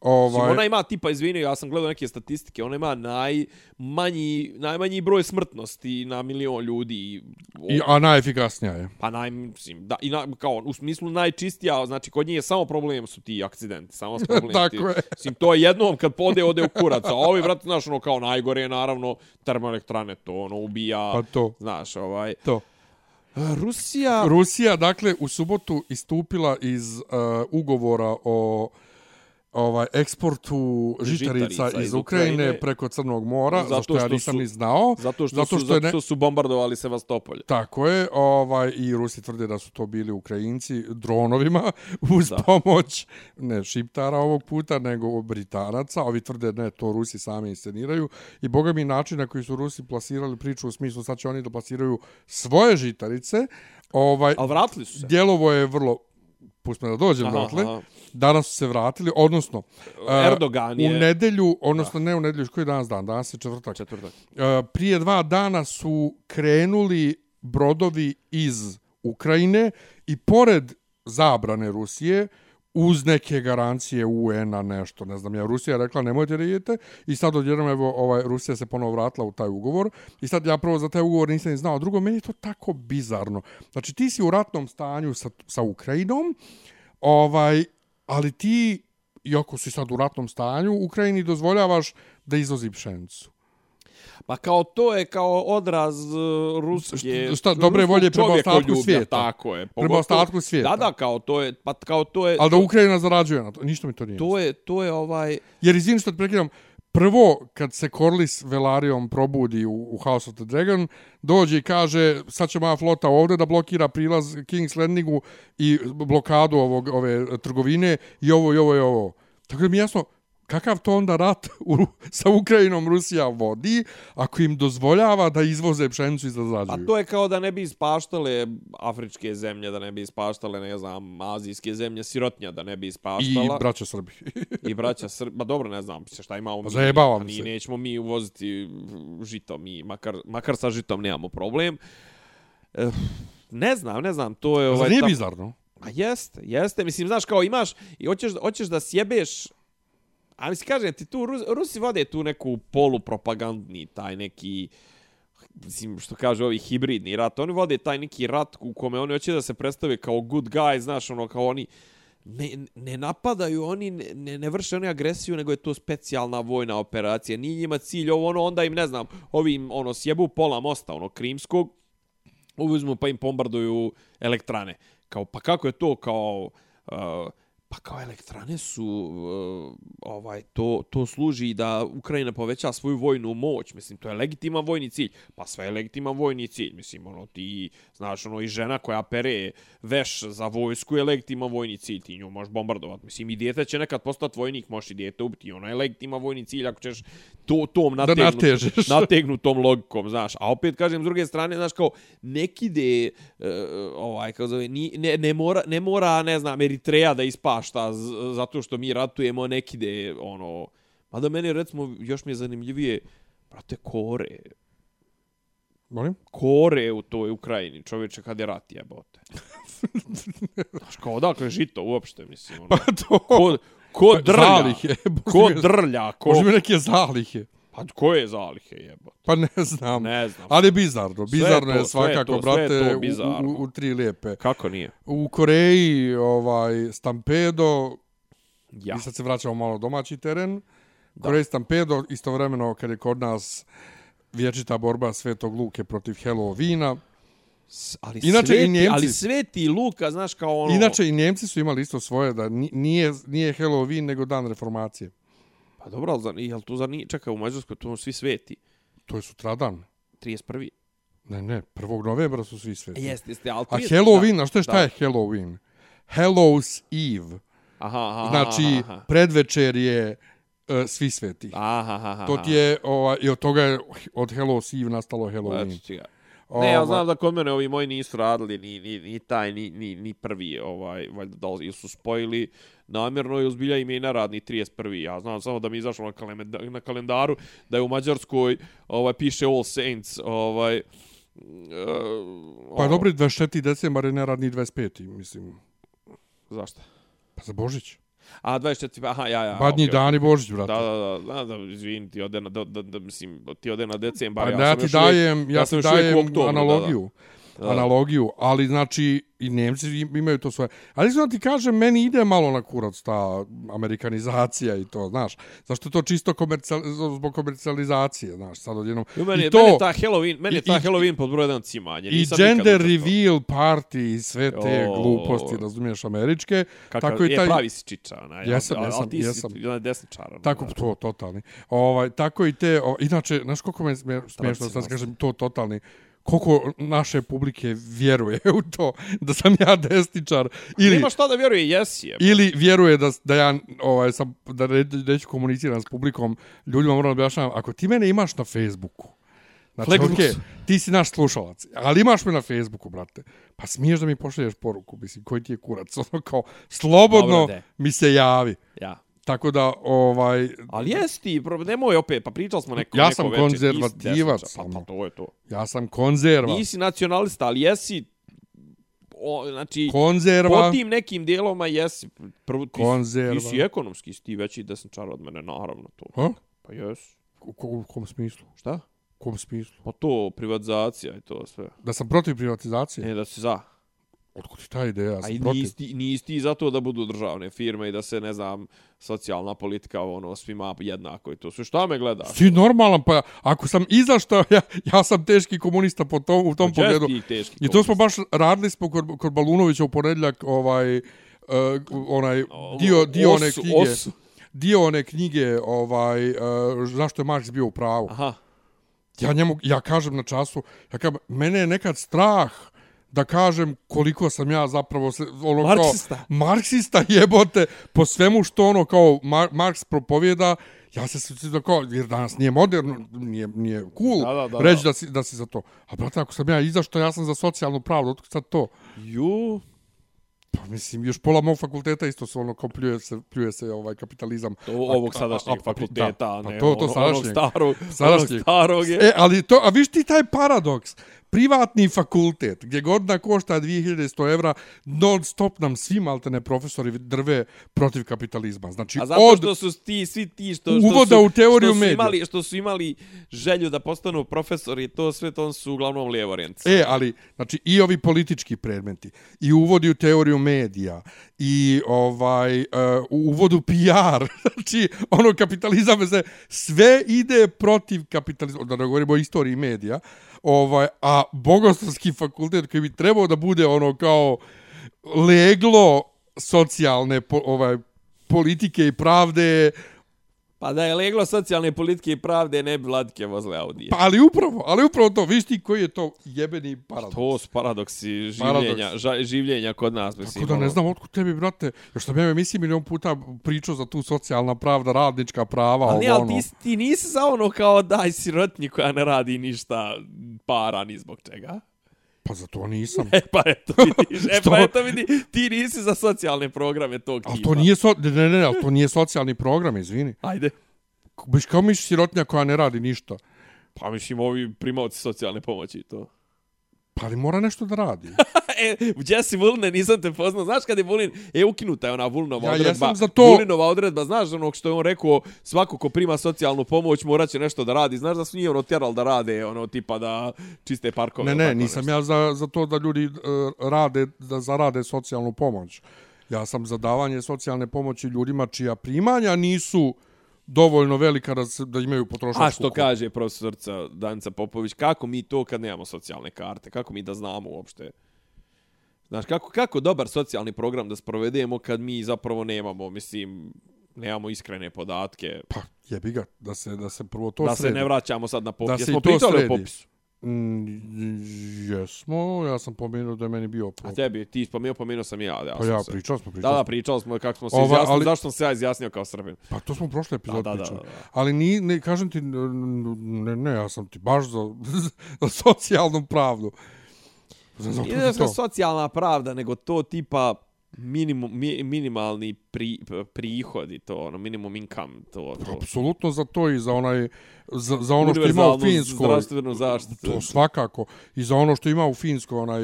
Ovaj... ovaj, Ona ima tipa, izvini, ja sam gledao neke statistike, ona ima najmanji, najmanji broj smrtnosti na milion ljudi. i, a najefikasnija je. Pa naj, mislim, da, i na, kao, u smislu najčistija, znači, kod nje je samo problem su ti akcidenti, samo su problem Tako ti. je. Mislim, to je jednom kad pode, ode u kurac, a ovi, brate, znaš, ono, kao najgore je, naravno, termoelektrane, to, ono, ubija, Pa to. znaš, ovaj. To. Rusija, Rusija, dakle, u subotu istupila iz uh, ugovora o ovaj eksportu žitarica, Žitarica iz, iz Ukrajine, Ukrajine preko Crnog mora, Zato zašto ja što nisam su- ni znao. zato što, zato su, što je zato ne- što su bombardovali Sevastopolje. Tako je, ovaj, i Rusi tvrde da su to bili Ukrajinci dronovima uz Da. pomoć ne šiptara ovog puta, nego Britanaca. Ovi tvrde ne, to Rusi sami insceniraju. I boga mi način na koji su Rusi plasirali priču u smislu sad će oni da plasiraju svoje žitarice. Ovaj, Ali vratili su se. djelovo je vrlo pusti me da dođem Aha, dotle, aha. danas su se vratili, odnosno a, Erdogan u je... nedelju, odnosno ne u nedelju, koji je danas dan, danas je četvrtak. Četvrtak. E, prije dva dana su krenuli brodovi iz Ukrajine i pored zabrane Rusije, uz neke garancije UN-a nešto, ne znam ja, Rusija je rekla nemojte da idete i sad odjednom evo ovaj, Rusija se ponovo vratila u taj ugovor i sad ja prvo za taj ugovor nisam ni znao, drugo meni je to tako bizarno. Znači ti si u ratnom stanju sa, sa Ukrajinom, ovaj, ali ti, iako si sad u ratnom stanju, Ukrajini dozvoljavaš da izvozi pšenicu. Pa kao to je kao odraz uh, ruske... Šta- dobre volje prema ostatku svijeta. Tako je. Prema Pogotovo- ostatku svijeta. Da, da, kao to je... Pa kao to je... Ali da Ukrajina zarađuje na to, ništa mi to nije. To je, to je ovaj... Jer izvim što prekidam, prvo kad se Corlys Velarijom probudi u, u House of the Dragon, dođe i kaže sad će moja flota ovdje da blokira prilaz King's Landingu i blokadu ovog, ove trgovine i ovo i ovo i ovo. Tako da mi jasno, kakav to onda rat u, sa Ukrajinom Rusija vodi ako im dozvoljava da izvoze pšenicu i da Pa zarađuju. to je kao da ne bi ispaštale afričke zemlje, da ne bi ispaštale, ne znam, azijske zemlje, sirotnja da ne bi I ispaštala. braća Srbi. I braća Srb... Ma dobro, ne znam šta imamo. mi. Zajebavam A mi se. nećemo mi uvoziti žito, mi makar, makar sa žitom nemamo problem. Eh, ne znam, ne znam, to je... Zar Ovaj, nije tam- bizarno? A jeste, jeste. Mislim, znaš, kao imaš i hoćeš, hoćeš da sjebeš... A mislim, kažem ti, tu Rus, Rusi vode tu neku polupropagandni, taj neki mislim, što kaže ovi hibridni rat. Oni vode taj neki rat u kome oni hoće da se predstave kao good guy, znaš, ono, kao oni ne, ne napadaju, oni ne, ne, ne vrše oni agresiju, nego je to specijalna vojna operacija. Nije njima cilj ovo, ono, onda im, ne znam, ovim, ono, sjebu pola mosta, ono, krimskog, uzmu pa im bombarduju elektrane. Kao, pa kako je to kao... Uh, pa kao elektrane su uh, ovaj to to služi da Ukrajina poveća svoju vojnu moć. Mislim to je legitiman vojni cilj. Pa sve je legitiman vojni cilj. Mislim ono ti znaš ono i žena koja pere veš za vojsku je legitiman vojni cilj. Ti nju možeš bombardovati mislim i dijete će nekad postati vojnik možeš i dijete ubiti. Ono je legitiman vojni cilj ako ćeš to tom natežeš. nategnutom logikom, znaš. A opet kažem s druge strane, znaš kao neki uh, ovaj kako zove, ni, ne, ne mora ne mora, ne znam, Eritreja da ispašta z, zato što mi ratujemo neki de ono Mada meni recimo još mi je zanimljivije brate Kore. Molim? Kore u toj Ukrajini, čovječe, kad je rat jebote. Znaš, kao odakle žito uopšte, mislim. Ono. Pa to... Ko, ko Pa, drlja, Zalihe. ko drlja, ko, Može mi neke zalihe. Pa ko je zalihe jebote? Pa ne znam. Ne znam. Ali je bizarno. Sve je Bizarno to, je sve je svakako, to, sve je brate, to u, bizarno. u, u, tri lijepe. Kako nije? U Koreji, ovaj, Stampedo, Ja. i sad se vraćamo malo domaći teren. Koreji Stampedo, istovremeno kad je kod nas vječita borba Svetog Luke protiv Halloweena. S- Ali Inače, i sveti, Njemci- ali sveti Luka, znaš, kao ono... Inače, i Njemci su imali isto svoje, da ni- nije, nije Halloween, nego dan reformacije. Pa dobro, ali, za, jel tu zar nije... Čekaj, u Mađarskoj tu svi sveti. To je sutradan. 31. Ne, ne, 1. novembra su svi sveti. Jeste, jeste, ali... A 30 Halloween, da, a što je šta da. je Halloween? Hallows Eve. Aha, aha, Znači, aha, predvečer je uh, svi sveti. Aha, aha, aha. To ti je, ovaj, i od toga je od Hallows Eve nastalo Halloween. Ga. Ne, ja Ovaj, znam da kod mene ovi moji nisu radili ni, ni, ni taj, ni, ni, ni prvi, ovaj, valjda da li su spojili namjerno i uzbilja im je i naradni 31. Ja znam samo da mi izašlo na, kalenda, na kalendaru da je u Mađarskoj ovaj, piše All Saints, ovaj, uh, Pa je dobri 24. decembar je neradni 25. mislim. Zašto? Pa za Božić. A, 24, aha, ja, ja. Badnji okej, dan i Božić, brate. Da, da, da, da, da, izvini, ti ode na, da, da, da, mislim, ti ode na decembar. Pa ja, ja, ja ti dajem, ja, sam ti dajem analogiju. Da, da. Analogiju, ali znači i Nemci im- imaju to svoje. Ali znači ti kažem, meni ide malo na kurac ta amerikanizacija i to, znaš. Zašto je to čisto komercijal, zbog komercijalizacije, znaš, sad odjednom. I meni, I je, to, meni je ta Halloween, meni je i- ta i- Halloween pod broj jedan cimanje. i gender reveal party i sve te Jo. gluposti, razumiješ, američke. Kakav, tako i taj, je pravi si čiča, onaj. Jesam, ali- ali jesam, ti si jesam. desničar. ono, Tako, da. to, totalni. Ovaj, tako i te, o, inače, znaš koliko me smije- smiješno, sad kažem, to totalni, koliko naše publike vjeruje u to da sam ja desničar ili Nema šta da vjeruje, jesi je. ili vjeruje da da ja ovaj sam da ne, neću komuniciram s publikom ljudima moram da objašnjavam ako ti mene imaš na Facebooku Znači, Flexbox. okej, ti si naš slušalac, ali imaš me na Facebooku, brate. Pa smiješ da mi pošalješ poruku, mislim, koji ti je kurac, ono kao, slobodno Dobro, de. mi se javi. Ja. Tako da, ovaj, Ali jesi ti, pro- nemoj opet, pa pričali smo neko, Ja neko sam večer, konzervativac, nisi. Pa, pa to je to. ja sam konzerva. Nisi nacionalista, ali jesi, o, znači, konzerva. po tim nekim dijelovima jesi. Prvo, ti, Konzerva. Ti si ekonomski, si ti veći desničar od mene, naravno to. Ha? Pa jes. U, ko- u kom smislu? Šta? U kom smislu? Pa to, privatizacija i to sve. Da sam protiv privatizacije? Ne, da si za. Otkud ti ta ideja? Ja A i nisi, ti- nisi ti za to da budu državne firme i da se, ne znam, socijalna politika, ono, svima jednako i to sve. Šta me gledaš? Ti normalan, pa ako sam izašto, ja, ja sam teški komunista po tom, u tom Pa pogledu. ti teški I to smo baš radili smo kod, kod Balunovića u ponedljak, ovaj, uh, onaj dio, dio one Osu, knjige. osu. Dio one knjige, ovaj, uh, zašto je Marks bio u pravu. Aha. Ja njemu, ja kažem na času, ja kažem, mene je nekad strah da kažem koliko sam ja zapravo ono Marksista. kao marksista jebote po svemu što ono kao Mar Marks propovjeda ja se sve da kao jer danas nije moderno nije nije cool Da, da, da, reći da. da si da si za to a brate ako sam ja izašto ja sam za socijalnu pravdu otkud sad to Ju. pa mislim još pola mog fakulteta isto su ono kao pljuje se pljuje se ovaj kapitalizam To ovog A- a- sadašnjeg a- a- fakulteta, da, a pa ne to- to ono- sadašnjeg. onog starog, Sadašnjeg. onog starog je. E, ali to, a viš ti taj paradoks, privatni fakultet, gdje godina košta 2100 evra, non stop nam svi maltene profesori drve protiv kapitalizma. Znači, A zato od... što su ti, svi ti što, što Uvoda su, u teoriju što su imali, što su imali želju da postanu profesori, to sve to su uglavnom lijevorijenti. E, ali, znači, i ovi politički predmeti, i uvodi u teoriju medija, i ovaj, uh, uvodu PR, znači, ono, kapitalizam, se, sve ide protiv kapitalizma, da ne govorimo o istoriji medija, ovaj, a bogoslovski fakultet koji bi trebao da bude ono kao leglo socijalne po, ovaj, politike i pravde, Pa da je leglo socijalne politike i pravde, ne bi vladike vozile Audije. pa ali upravo, ali upravo to, viš ti koji je to jebeni paradoks. To su paradoksi Paradoks. življenja, ža, življenja kod nas. Mislim, Tako da ne ono. znam otkud tebi, brate, još sam ja emisiji milion puta pričao za tu socijalna pravda, radnička prava, Ali, ovo ali ono. ti, ti nisi za ono kao daj sirotnji koja ne radi ništa para ni zbog čega. Pa za to nisam. E pa eto vidiš, e pa eto vidi, ti nisi za socijalne programe tog tipa. Ali to nije, so, ne, ne, ne, ali to nije socijalni program, izvini. Ajde. Biš kao miš sirotnja koja ne radi ništa. Pa mislim, ovi primavci socijalne pomoći i to. Pa ali mora nešto da radi. e, Jesse Vulne, nisam te poznao. Znaš kad je Vulin, e, ukinuta je ona Vulnova Ja odredba. jesam za to. Vulinova odredba, znaš onog što je on rekao, svako ko prima socijalnu pomoć morat će nešto da radi. Znaš da su nije ono tjeral da rade, ono tipa da čiste parkove. ne, ne, nisam nešto. ja za, za to da ljudi uh, rade, da zarade socijalnu pomoć. Ja sam za davanje socijalne pomoći ljudima čija primanja nisu dovoljno velika da, se, da imaju potrošačku A što korpu. kaže profesorca Danica Popović, kako mi to kad nemamo socijalne karte, kako mi da znamo uopšte? Znaš, kako, kako dobar socijalni program da sprovedemo kad mi zapravo nemamo, mislim, nemamo iskrene podatke, Pa jebi ga, da se, da se prvo to da se sredi. ne vraćamo sad na popis. Da se Jesmo to pričali sredi. o popisu? Mm, jesmo, ja sam pomenuo da je meni bio... A tebi, ti spomenuo, pomenuo sam ja. ja pa ja, se... pričali smo, pričali pričali Da, da, pričali smo kako smo se Ova, izjasnili, ali... zašto sam se ja izjasnio kao srbin. Pa to smo prošle epizode da, da, pričali. Da, da, da. Ali ni, ne, kažem ti, ne, ne, ja sam ti baš za, za socijalnu pravdu. Nije da socijalna pravda, nego to tipa minimum, mi, minimalni pri, prihodi, to ono, minimum income, to. to. Apsolutno za to i za onaj, za, za ono što ima u Finskoj. zdravstvenu zaštitu. To svakako. I za ono što ima u Finskoj, onaj,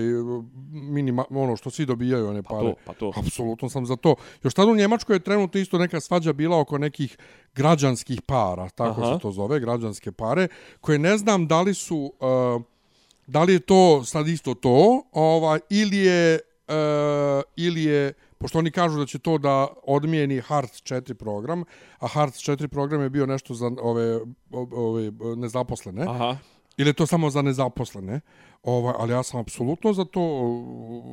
minima, ono što svi dobijaju, one pare. Pa to, pa to. Apsolutno sam za to. Još tada u Njemačkoj je trenutno isto neka svađa bila oko nekih građanskih para, tako Aha. se to zove, građanske pare, koje ne znam da li su... Uh, da li je to sad isto to, ovaj, ili je uh, ili je, pošto oni kažu da će to da odmijeni Hart 4 program, a Hart 4 program je bio nešto za ove, ove nezaposlene. Aha. Ili je to samo za nezaposlene? Ovaj, ali ja sam apsolutno za to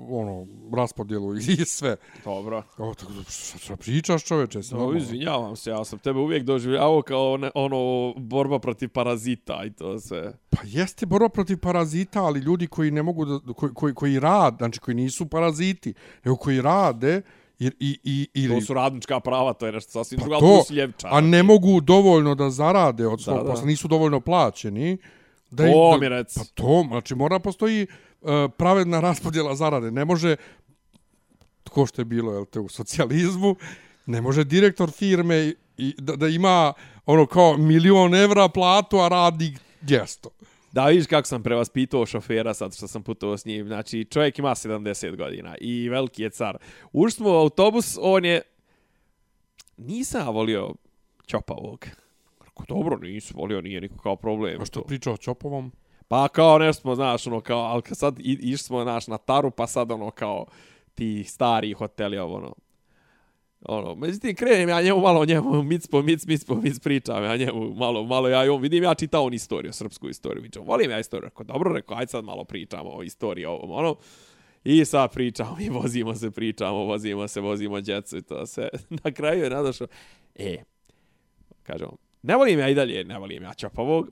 ono, raspodjelu i sve. Dobro. Ovo, tako, što pričaš čoveče? No, izvinjavam se, ja sam tebe uvijek doživljavao kao ne, ono, borba protiv parazita i to sve. Pa jeste borba protiv parazita, ali ljudi koji ne mogu da, koji, koji, koji rad, znači koji nisu paraziti, nego koji rade, I, i, i, ili... To su radnička prava, to je nešto sasvim pa drugo, to, ljevča. A ne mogu dovoljno da zarade od svog posla, nisu dovoljno plaćeni. Da, to mi rec. Pa to, znači mora postoji uh, pravedna raspodjela zarade. Ne može, tko što je bilo jel te, u socijalizmu, ne može direktor firme i, da, da ima ono kao milion evra platu, a radi gesto. Da, vidiš kako sam prevaspitao šofera sad što sam putovao s njim. Znači, čovjek ima 70 godina i veliki je car. Ušli smo u autobus, on je... Nisam volio Ćopavog. Rekao, dobro, nisu volio, nije niko kao problem. A što pričao o Čopovom? Pa kao nešto smo, znaš, ono, kao, ali sad išli smo, znaš, na Taru, pa sad, ono, kao, ti stari hoteli, ovo, ono. Ono, međutim, krenem ja njemu malo njemu, mic po mic, mic po mic pričam, ja njemu malo, malo ja i on, vidim, ja čitao on istoriju, srpsku istoriju, vidim, volim ja istoriju, rekao, dobro, rekao, ajde sad malo pričamo o istoriji ovom, ono, I sad pričamo i vozimo se, pričamo, vozimo se, vozimo djecu i to sve. Na kraju je nadašao, e, kažemo, Ne volim ja i dalje, ne volim ja Čapovog.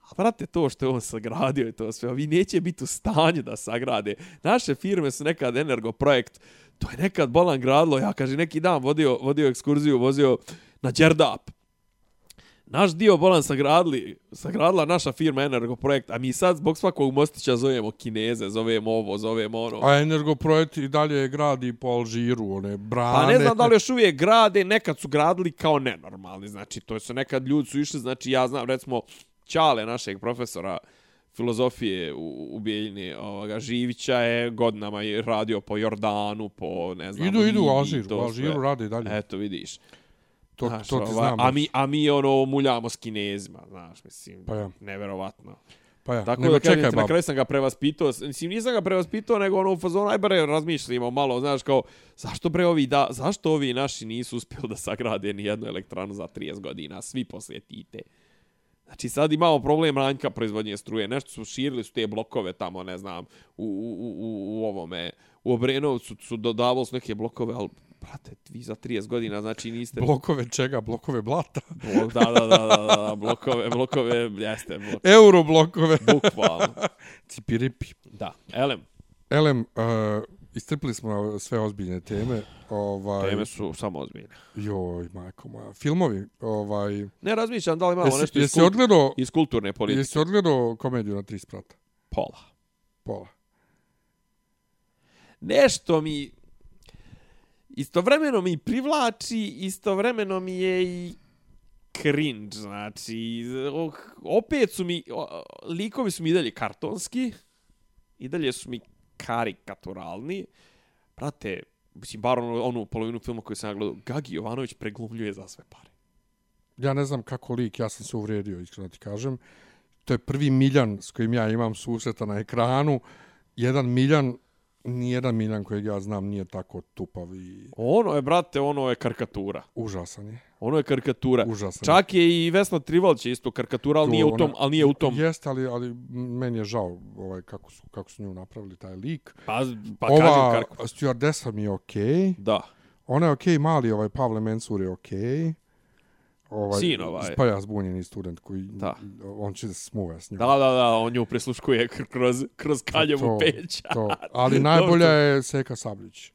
A vrate, to što je on sagradio i to sve, ovi neće biti u stanju da sagrade. Naše firme su nekad energoprojekt, to je nekad bolan gradlo, ja kaže neki dan vodio, vodio ekskurziju, vozio na Đerdap naš dio bolan sagradili, sagradila naša firma Energoprojekt, a mi sad zbog svakog mostića zovemo Kineze, zovemo ovo, zovemo ono. A Energoprojekt i dalje gradi po Alžiru, one brane. Pa ne znam da li još uvijek grade, nekad su gradili kao nenormalni, znači to su nekad ljudi su išli, znači ja znam, recimo, Ćale našeg profesora filozofije u, u Bijeljini, ovoga, Živića je godinama radio po Jordanu, po ne znam. Idu, idu u Alžiru, u Alžiru radi i dalje. Eto, vidiš. To, znaš, to ti ovaj, znam. A mi, a mi ono muljamo s kinezima, znaš, mislim, pa ja. neverovatno. Pa ja, Tako da čekaj, na kraju sam ga prevaspitao, mislim, nisam ga prevaspitao, nego ono u fazonu, aj bare razmišljamo malo, znaš, kao, zašto bre ovi, da, zašto ovi naši nisu uspjeli da sagrade ni jednu elektranu za 30 godina, svi poslije tite. Znači sad imamo problem ranjka proizvodnje struje, nešto su širili su te blokove tamo, ne znam, u, u, u, u ovome, u Obrenovcu su dodavali su neke blokove, ali brate, vi za 30 godina, znači niste... Blokove čega? Blokove blata? Blok, da, da, da, da, da, blokove, blokove, jeste. Blok... Euro blokove. Bukvalno. Cipiripi. Da, Elem. Elem, uh, istrpili smo sve ozbiljne teme. Ovaj... Teme su samo ozbiljne. Joj, majko moja. Filmovi, ovaj... Ne razmišljam da li imamo jesi, nešto jesi iz, odgledo, iz kulturne politike. Jesi odgledao komediju na tri sprata? Pola. Pola. Nešto mi istovremeno mi privlači, istovremeno mi je i cringe, znači, oh, opet su mi, likovi su mi i dalje kartonski, i dalje su mi karikaturalni, prate, mislim, bar onu, onu polovinu filma koju sam gledao, Gagi Jovanović preglumljuje za sve pare. Ja ne znam kako lik, ja sam se uvrijedio, iskreno ti kažem. To je prvi Miljan s kojim ja imam susreta na ekranu. Jedan Miljan nijedan Miljan kojeg ja znam nije tako tupav i... Ono je, brate, ono je karikatura. Užasan je. Ono je karikatura. Užasan Čak je i Vesna Trivalć isto karikatura, ali nije u tom, ali nije u tom. Jeste, ali, ali meni je žao ovaj, kako, su, kako su nju napravili taj lik. Pa, pa Ova kažem kako... stewardesa mi je okej. Okay. Da. Ona je okej, okay, mali ovaj Pavle Mensur je okej. Okay. Ovaj, Sin ovaj. Pa ja zbunjeni student koji... Da. On će da se smuva s njom. Da, da, da, on nju prisluškuje kr- kroz, kroz kaljevu To- peć. To. Ali najbolja je Seka Sablić.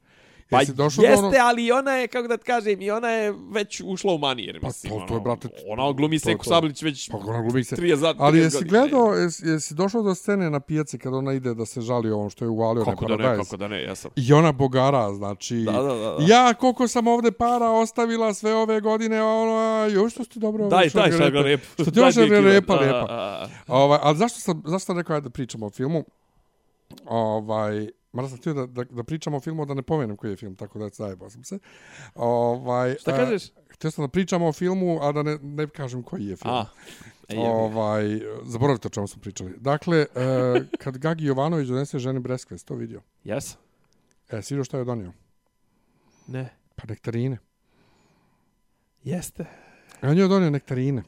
Pa Jesi došao jeste, do ono... ali ona je, kako da ti kažem, i ona je već ušla u manir, Pa mislim. to- to je, ono, brate, Ona glumi je Seku to. Sablić već Pa ona glumi se. 30 za Ali 30 jesi godina. gledao, jesi, jesi došao do scene na pijaci kada ona ide da se žali ovom što je uvalio Kako na da ne, kako da ne, ja sam. I ona bogara, znači... Da, da, da. da. Ja, koliko sam ovde para ostavila sve ove godine, ono, a, joj, što ti dobro... Daj, daj šarga repu. Što ti još šarge dvije kile. repa, Da, repa. a, a. Ovaj, ali zašto sam, zašto sam rekao ajde da pričamo o filmu? Ovaj, mada sam htio da, da, da pričamo o filmu, da ne pomenem koji je film, tako da zajebao sam se. Ovaj, Šta a, kažeš? Htio sam da pričamo o filmu, a da ne, ne kažem koji je film. A, e, ovaj, zaboravite o čemu smo pričali. Dakle, e, kad Gagi Jovanović donese ženi Breskves, to vidio. Jes? E, si vidio šta je donio? Ne. Pa nektarine. Jeste. On je donio nektarine.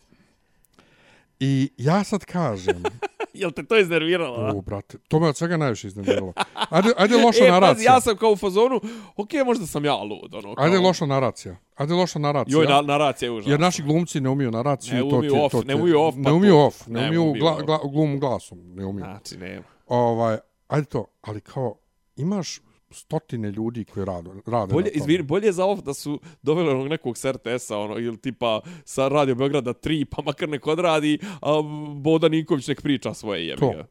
I ja sad kažem, Jel te to iznerviralo? u, brate, to me od svega najviše iznerviralo. Ajde, ajde loša e, pazi, naracija. ja sam kao u fazonu, okej, možda sam ja lud, ono, kao... Ajde loša naracija. Ajde loša naracija. Joj, na, naracija je užasna. Jer naši glumci ne umiju naraciju. Ne umiju off, to ne umiju off, Ne pa umiju off, ne umiju gla, off. gla, glum glasom. Ne umiju. Znači, nema. Ovaj, ajde to, ali kao, imaš stotine ljudi koji rade, rade Bolje, na tome. izvini, bolje za off da su doveli onog nekog s RTS-a, ono, ili tipa sa Radio Beograda 3, pa makar nek odradi, a Boda Ninković nek priča svoje jebi To.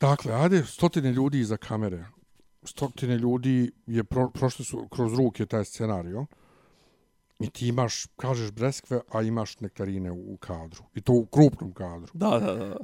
Dakle, ajde, stotine ljudi iza kamere. Stotine ljudi je pro, prošli su kroz ruke taj scenario. I ti imaš, kažeš breskve, a imaš nektarine u, u kadru. I to u krupnom kadru. Da, da, da.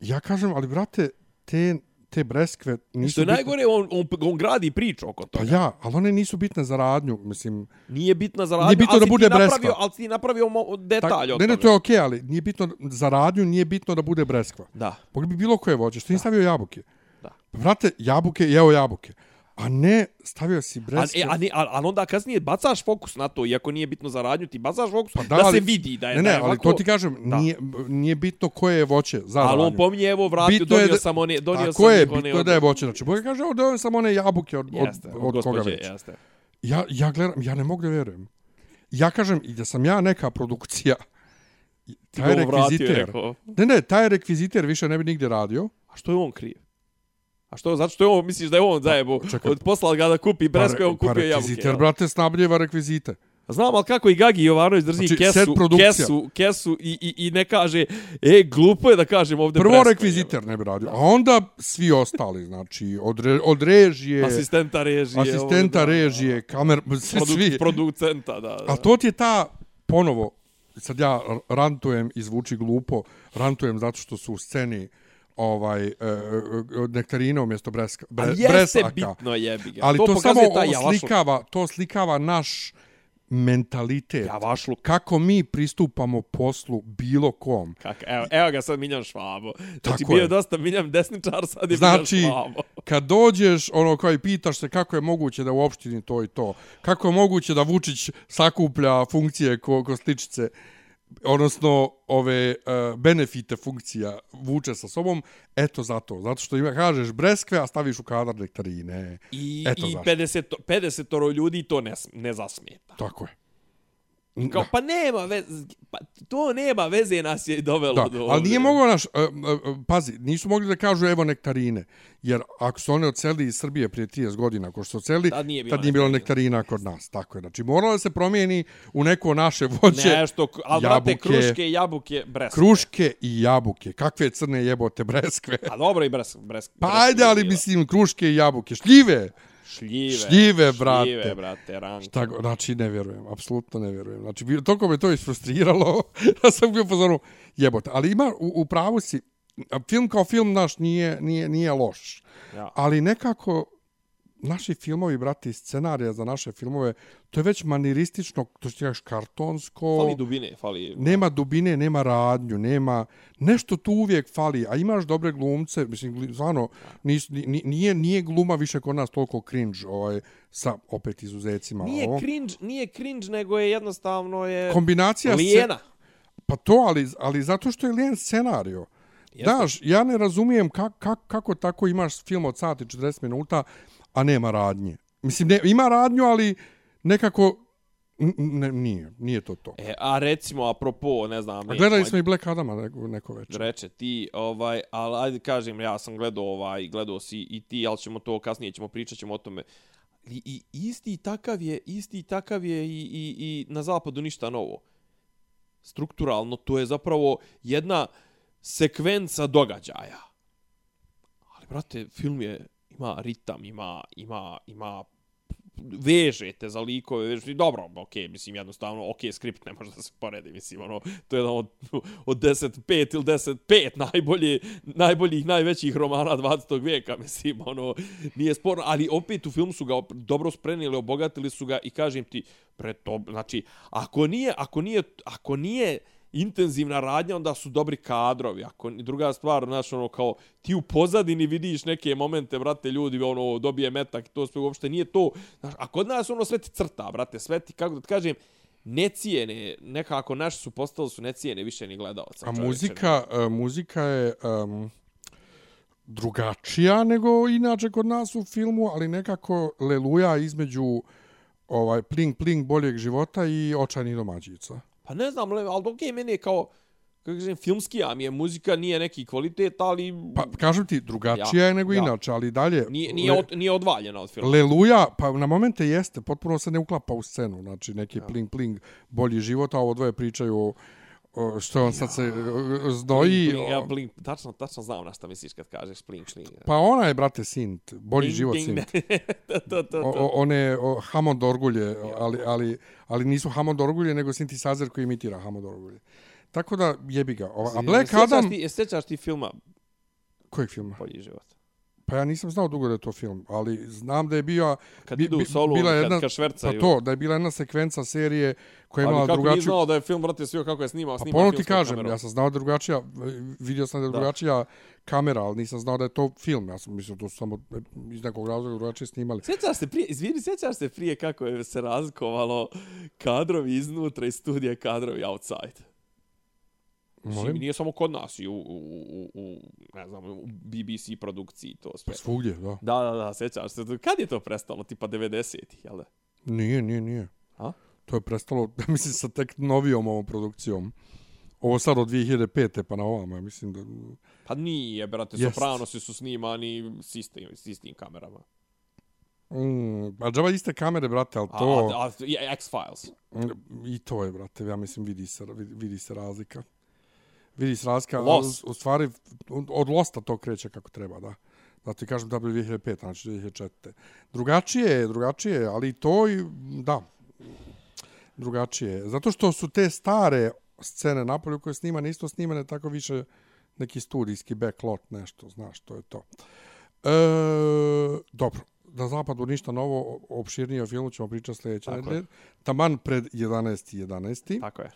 Ja kažem, ali brate, te, te breskve nisu Što je bitne- najgore, on, on, on gradi priču oko Pa toga. ja, ali one nisu bitne za radnju, mislim... Nije bitna za radnju, Nije bitno ali da bude ti napravio, breskva. ali si ti napravio mo, detalj Tak, od ne, ne, to je okej, ali nije bitno za radnju, nije bitno da bude breskva. Da. Mogli bi bilo koje voće, što nije stavio jabuke. Da. Pa vrate, jabuke, jeo jabuke. A ne, stavio si A, breskve. e, a, a, a onda kasnije bacaš fokus na to, iako nije bitno za radnju, ti bacaš fokus Pa da, da, se ali- vidi da je, ne, da ne, je ali ovako, to ti kažem, Da. nije, nije bitno koje je voće za Ali on radnju. pominje, evo, vratio, Bitno donio da- sam one, donio Tako sam je, one bitno je od- da je voće. Znači, Boga kaže, evo, donio sam one jabuke od, od, Jeste, od, koga već. jeste. Ja, ja gledam, ja ne mogu da vjerujem. Ja kažem, i da sam ja neka produkcija, taj rekviziter, ne, ne, taj rekviziter više ne bi nigdje radio. A što je on kriv? A što, zato što je on, misliš da je on zajebo, čekaj. od poslal ga da kupi breskve, on pa kupio jabuke. rekviziter, jel? brate, snabljeva rekvizite. Znam, ali kako i Gagi Jovanović drži Znači, kesu, kesu, kesu i, i, i ne kaže, e, glupo je da kažem ovdje Prvo breskve, rekviziter ne bi radio, a onda svi ostali, znači, od, re, od režije? Asistenta režije. asistenta ovdje, da, režije, kamer, svi, produ, svi. Producenta, da. da. A to ti je ta, ponovo, sad ja rantujem i zvuči glupo, rantujem zato što su u sceni ovaj, e, e, nektarina umjesto breska, bre, Ali jeste bresaka. bitno jebi ga. Ali to, to samo taj slikava, to slikava naš mentalitet. Javašluk. Kako mi pristupamo poslu bilo kom. Kak, evo, evo ga sad Miljan Švabo. Znači, Tako bio je je. dosta Miljan desničar, sad je Znači, Miljan Švabo. kad dođeš, ono kao i pitaš se kako je moguće da u opštini to i to, kako je moguće da Vučić sakuplja funkcije ko, ko sličice, odnosno ove uh, benefite funkcija vuče sa sobom, eto zato. Zato što ima, kažeš breskve, a staviš u kadar nektarine. I, Eto i zašto. 50, 50 ljudi to ne, ne zasmeta. Tako je. Kao, pa nema veze, pa to nema veze nas je dovelo Da, do ali ovdje. nije moglo naš, uh, uh, pazi, nisu mogli da kažu evo nektarine, jer ako su oni odseli iz Srbije prije 30 godina, ako su odseli, Tad nije tad nije bilo nektarina. kod nas, tako je. Znači, moralo da se promijeni u neko naše voće, Nešto, ali jabuke, kruške i jabuke, breskve. kruške i jabuke. Kakve crne jebote breskve. A dobro i bresk, bresk, Pa breskve ajde, je ali mislim, kruške i jabuke. Šljive! Šljive. šljive, brate. Šljive, brate, ranke. Tako, znači, ne vjerujem, apsolutno ne vjerujem. Znači, bilo- toliko me to isfrustriralo, da sam bio pozorom, jebote. Ali ima, u, u pravu si, film kao film naš nije, nije, nije loš. Ja. Ali nekako, naši filmovi, brati, scenarija za naše filmove, to je već maniristično, to što ti kažeš, kartonsko. Fali dubine, fali... Nema dubine, nema radnju, nema... Nešto tu uvijek fali, a imaš dobre glumce, mislim, stvarno, nis, ni- nije, nije gluma više kod nas toliko cringe, ovaj, sa opet izuzecima. Nije ovo. cringe, nije cringe, nego je jednostavno je... Kombinacija... Lijena. Pa to, ali, ali zato što je lijen scenario. Jeste. Znaš, ja ne razumijem kak, kak, kako tako imaš film od sati 40 minuta, a nema radnje. Mislim, ne, ima radnju, ali nekako Ne, nije, nije to to. E, a recimo, apropo, ne znam... A gledali smo i Black Adama neko, neko večer. Reče ti, ovaj, ali ajde kažem, ja sam gledao ovaj, gledao si i ti, ali ćemo to kasnije ćemo pričat ćemo o tome. I, i isti takav je, isti takav je i, i, i na zapadu ništa novo. Strukturalno to je zapravo jedna sekvenca događaja. Ali brate, film je ima ritam, ima ima ima vežete za likove, vežete, dobro, ok, mislim, jednostavno, ok, skript ne može da se poredi, mislim, ono, to je jedan od, od 10-5 ili 10-5 najbolje, najboljih, najvećih romana 20. vijeka, mislim, ono, nije sporno, ali opet u filmu su ga dobro sprenili, obogatili su ga i kažem ti, pre to, znači, ako nije, ako nije, ako nije, intenzivna radnja, onda su dobri kadrovi. Ako druga stvar, znaš, ono, kao ti u pozadini vidiš neke momente, brate, ljudi, ono, dobije metak, to sve uopšte nije to. Znaš, a kod nas, ono, sve ti crta, brate, sve ti, kako da ti kažem, ne cijene, nekako naši su postali su ne cijene više ni gledalca. A muzika, uh, muzika je um, drugačija nego inače kod nas u filmu, ali nekako leluja između ovaj pling pling boljeg života i očajnih domaćica. Pa ne znam, ali okej, meni je kao, kako kažem, filmski, a mi je muzika nije neki kvalitet, ali Pa kažem ti, drugačija Ja, je nego ja. inače, ali dalje... nije, nije, le- od, nije odvaljena od filma. Leluja, pa na momente jeste, potpuno se ne uklapa u scenu, znači neki ja. pling pling bolji život, a ovo dvoje pričaju o, o, što on sad se znoji. Ja blink, tačno, tačno znam na šta misliš kad kažeš blink, šling. Pa ona je, brate, sint, bolji Ding, život sint. to, to, to, to. o, one o, Hammond orgulje, ali, ali, ali nisu Hammond orgulje, nego synthesizer koji imitira Hammond orgulje. Tako da jebi ga. A Black Sjećaš Adam... Ti, sjećaš ti filma Kojeg filma? Bolji život? Pa ja nisam znao dugo da je to film, ali znam da je bio... Kad bi- idu u solu, bila kad, jedna- kad švercaju. Pa to, da je bila jedna sekvenca serije koja je Ali imala kako drugačiju... nije znao da je film, brate, svio kako je snimao, Pa snimao ponovno ti filmskom kažem, kamerom. ja sam znao da je drugačija, vidio sam da je Da. drugačija kamera, ali nisam znao da je to film. Ja sam mislio da su samo iz nekog razloga drugačije snimali. Sjećaš se prije, izvini, sjećaš se prije kako je se razlikovalo kadrovi iznutra i studija kadrovi outside? Mislim, nije samo kod nas i u, u, u, u, ne znam, u BBC produkciji to sve. Pa svugdje, da. Da, da, da, sjećaš se. Kad je to prestalo? Tipa 90-ih, jel da? Nije, nije, nije. A? To je prestalo, mislim, sa tek novijom ovom produkcijom. Ovo sad od 2005. pa na ovamo, ja mislim da... Pa nije, brate, Jest. Sopranosi su snimani s istim, s istim kamerama. Mm, a džaba iste kamere, brate, ali A, to... a, a, i X-Files. I to je, brate, ja mislim, vidi se, vidi, vidi se razlika. Vidi se razlika, Lost. u, u stvari, od Losta to kreće kako treba, da. Da ti kažem da bi 2005, znači 2004. Drugačije je, drugačije je, ali to i, da, drugačije je. Zato što su te stare scene napolju koje snimane, isto snimane tako više neki studijski backlot, nešto, znaš, to je to. E, dobro, na zapadu ništa novo, opširnije o filmu ćemo pričati sljedeće Tako je. nedelje. Taman pred 11. 11. Tako je.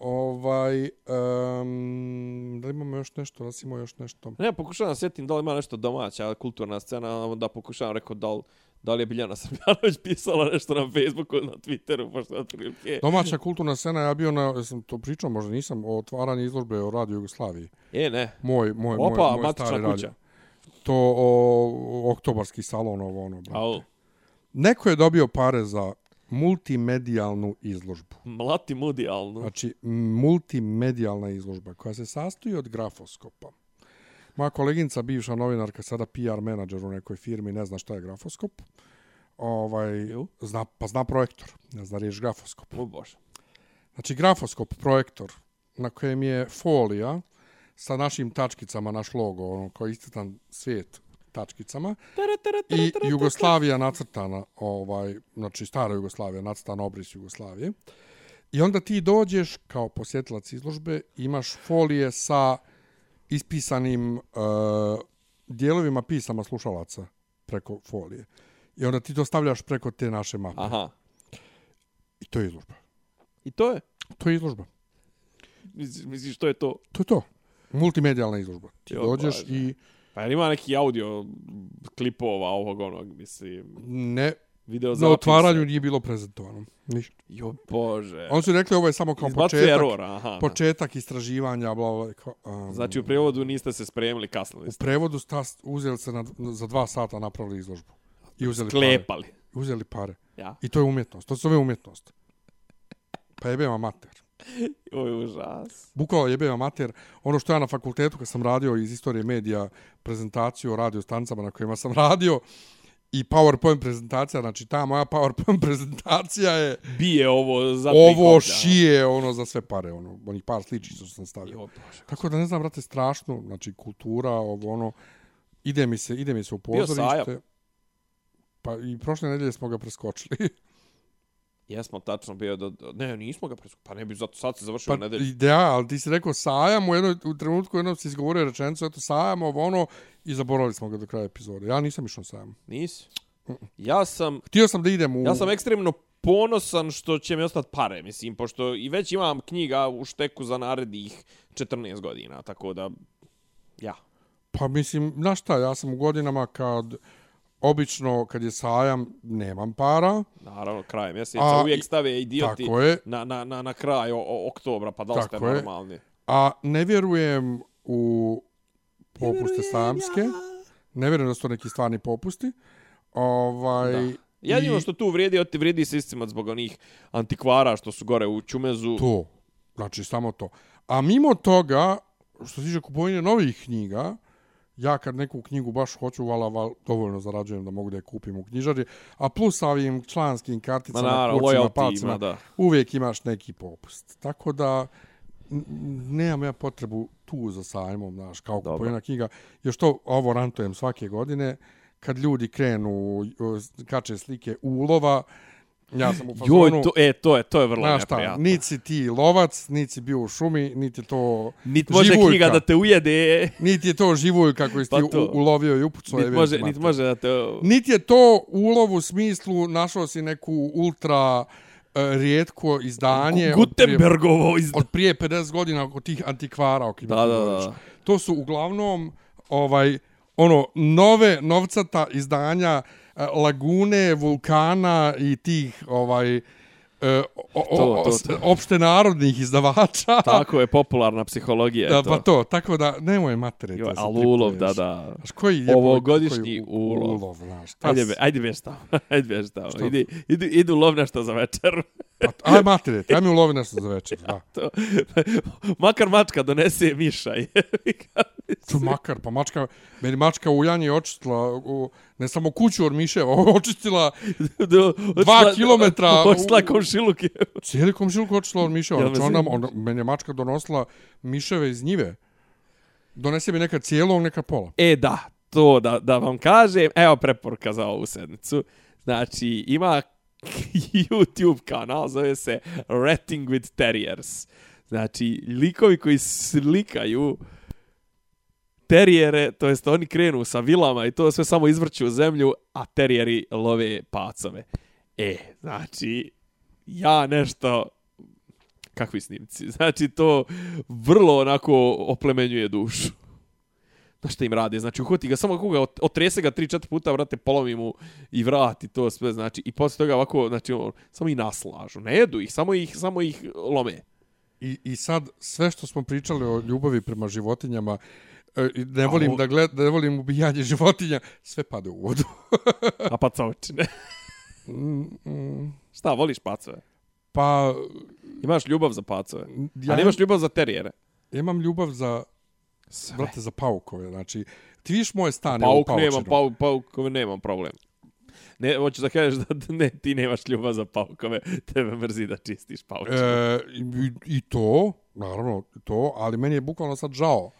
Ovaj, um, da li imamo još nešto, da si imao još nešto? Ne, pokušavam da sjetim da li ima nešto domaća kulturna scena, onda pokušavam rekao da li, da li je Biljana Srbljanović pisala nešto na Facebooku ili na Twitteru, pošto je otprilike. Domaća kulturna scena, ja bio na, jesam to pričao, možda nisam, o otvaranju izložbe o Radio Jugoslaviji. E, ne. Moj, moj, Opa, moj, moj matična stari kuća. radio. To o, oktobarski salon, ovo ono. brate. Au, Neko je dobio pare za multimedijalnu izložbu. mlati mudijalno. Znači, multimedijalna izložba koja se sastoji od grafoskopa. Moja koleginica, bivša novinarka, sada PR menadžer u nekoj firmi, ne zna šta je grafoskop. Ovaj, zna, pa zna projektor, ne zna riječ grafoskop. O bože. Znači, grafoskop, projektor, na kojem je folija sa našim tačkicama, naš logo, ono, kao istitan svijet tačkicama, i Jugoslavija nacrtana, ovaj, znači stara Jugoslavija, nacrtana obris Jugoslavije. I onda ti dođeš kao posjetilac izložbe, imaš folije sa ispisanim uh, dijelovima pisama slušalaca preko folije. I onda ti to stavljaš preko te naše mape. Aha. I to je izložba. I to je? To je izložba. Misliš, misliš što je to? To je to. Multimedijalna izložba. Ti Jo, dođeš Bože. i Pa ima neki audio klipova ovog onog, mislim, ne, video na zapisa? otvaranju nije bilo prezentovano. Ništa. Jo bože. Oni su rekli ovo je samo kao Izbacuje početak, error, aha. početak istraživanja, bla, bla, kao, um, Znači u prijevodu niste se spremili, kasnili u ste. prevodu sta, uzeli se na, za dva sata napravili izložbu. I uzeli pare. Klepali. Uzeli pare. Ja. I to je umjetnost. To se zove umjetnost. Pa jebema mater. Je užas. Bukvalo jebema mater. Ono što ja na fakultetu kad sam radio iz istorije medija prezentaciju o radio stancama na kojima sam radio i PowerPoint prezentacija, znači ta moja PowerPoint prezentacija je Bije ovo za ovo šije ono za sve pare, ono, onih par sličica što sam stavio. Jo. Tako da ne znam, brate, strašno, znači kultura, ovo ono, ide mi se, ide mi se u pozorište. Pa i prošle nedelje smo ga preskočili. Jesmo tačno bio do... Ne, nismo ga preskočili. Pa ne bi zato sad se završio Pa pa, nedelju. da, ali ti si rekao sajam u, jednoj, u trenutku jednom si izgovorio rečenicu, eto sajam, ovo ono, i zaboravili smo ga do kraja epizode. Ja nisam išao sajam. Nisi? Ja sam... Htio sam da idem u... Ja sam ekstremno ponosan što će mi ostati pare, mislim, pošto i već imam knjiga u šteku za narednih 14 godina, tako da, ja. Pa mislim, znaš šta, ja sam u godinama kad obično kad je sajam nemam para, Naravno, kraj mjeseca A, uvijek stave idioti je. na, na, na, na kraj o, o, oktobra, pa da li ste Tako je. normalni? a ne vjerujem u popuste sajamske. Ne vjerujem da su to neki stvarni popusti. Ovaj, Da. Jedino i što tu vrijedi, ti vrijedi se iscimat zbog onih antikvara što su gore u Čumezu. To. Znači, samo to. A mimo toga, što se tiče kupovine novih knjiga, ja kad neku knjigu baš hoću, vala, val, dovoljno zarađujem da mogu da je kupim u knjižari, a plus sa ovim članskim Ma karticama, naravno, kurcima, palcima, ima, da. uvijek imaš neki popust. Tako da, nemam ja potrebu tu za sajmom, znaš, kao kupovina knjiga. Još to, ovo rantujem svake godine, kad ljudi krenu, kače slike ulova, ja sam u fazonu... Joj, to, e, to je, to je vrlo Znaš šta, neprijatno. niti si ti lovac, niti si bio u šumi, niti je to Niti može živuljka. knjiga da te ujede, Niti je to živulj kako si Pa ti to. ulovio i upucao. niti može, niti mater. može da te... Niti je to ulov u smislu našao si neku ultra uh, rijetko izdanje Gutenbergovo iz... od prije 50 godina od tih antikvara o Da, da, da. To su uglavnom ovaj ono nove novcata izdanja lagune, vulkana i tih ovaj e, o, o, To, to, to. opšte narodnih izdavača. Tako je popularna psihologija. Da, to. pa to, tako da nemoj matere. Joj, da se al ulov, da, da. Znaš, koji je Ovogodišnji koji ulov. ulov znaš, Ajde, be, ajde beš tamo. Ajde beš tamo. Idi, idu, idu lov nešto za večer. Pa, aj matere, aj mi ulovi nešto za večer, da. to. Makar mačka donese miša. Tu makar, pa mačka, meni mačka u Janji očistila, u, ne samo kuću od miševa, očistila Do, Dva kilometra u- Očila komšiluke. cijeli komšilku očistila od miševa. Znači ona, ona, meni je mačka donosila miševe iz njive. Donese mi neka cijelog, neka pola. E da, to da, da vam kažem, evo preporuka za ovu sedmicu. Znači, ima YouTube kanal, zove se Ratting with Terriers. Znači, likovi koji slikaju terijere, to jest oni krenu sa vilama i to sve samo izvrću u zemlju, a terijeri love pacove. E, znači, ja nešto kakvi snimci. Znači, to vrlo onako oplemenjuje dušu. Znaš šta im radi? Znači, uhvati ga, samo koga, otrese ga 3-4 puta, vrate, polomi mu i vrati to sve, znači, i posle toga ovako, znači, ono, samo ih naslažu. Ne jedu ih, samo ih, samo ih lome. I, I sad, sve što smo pričali o ljubavi prema životinjama, e, i ne volim, ovo- da gled, ne volim ubijanje životinja, sve pade u vodu. A pacovčine. šta, voliš pacove? Pa, Imaš ljubav za pacove? ja A nemaš ljubav za terijere? imam ljubav za, Sve. brate, za paukove. Znači, ti viš moje stane Pauk u paučinu. nemam, pauk, paukove nemam problem. Ne, hoćeš da kažeš da ne, ti nemaš ljubav za paukove, tebe mrzi da čistiš paučine. E, i, I to, naravno, to, ali meni je bukvalno sad žao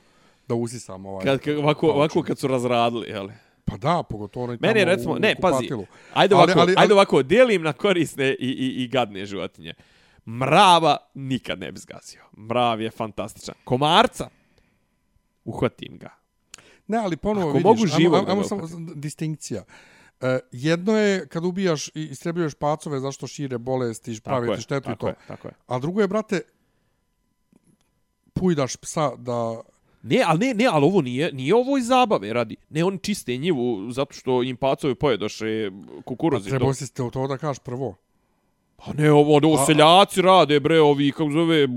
da usisam ovaj kad, kad, ovako, paučinu. ovako kad su razradili, jel? Pa da, pogotovo onaj Meni je tamo recimo, u ne, pazi, ajde Ali- ovako, ali- ali- ajde ovako, dijelim na korisne i, i, i gadne životinje. Mrava nikad ne bi zgazio. Mrav je fantastičan. Komarca, uhvatim ga. Ne, ali ponovo Ako vidiš, mogu živog ajmo, ajmo samo distinkcija. E, jedno je kad ubijaš i istrebljuješ pacove zašto šire bolesti, Tako pravi ti štetu i tako to. je, tako je. A drugo je, brate, pujdaš psa da... Ne, ali ne, ne, ali ovo nije, nije ovo iz zabave radi. Ne, oni čiste njivu zato što im pacovi pojedoše kukuruzi. Trebao to. si te to da kažeš prvo. Pa ne, ovo, ovo seljaci rade, bre, ovi, kako zove,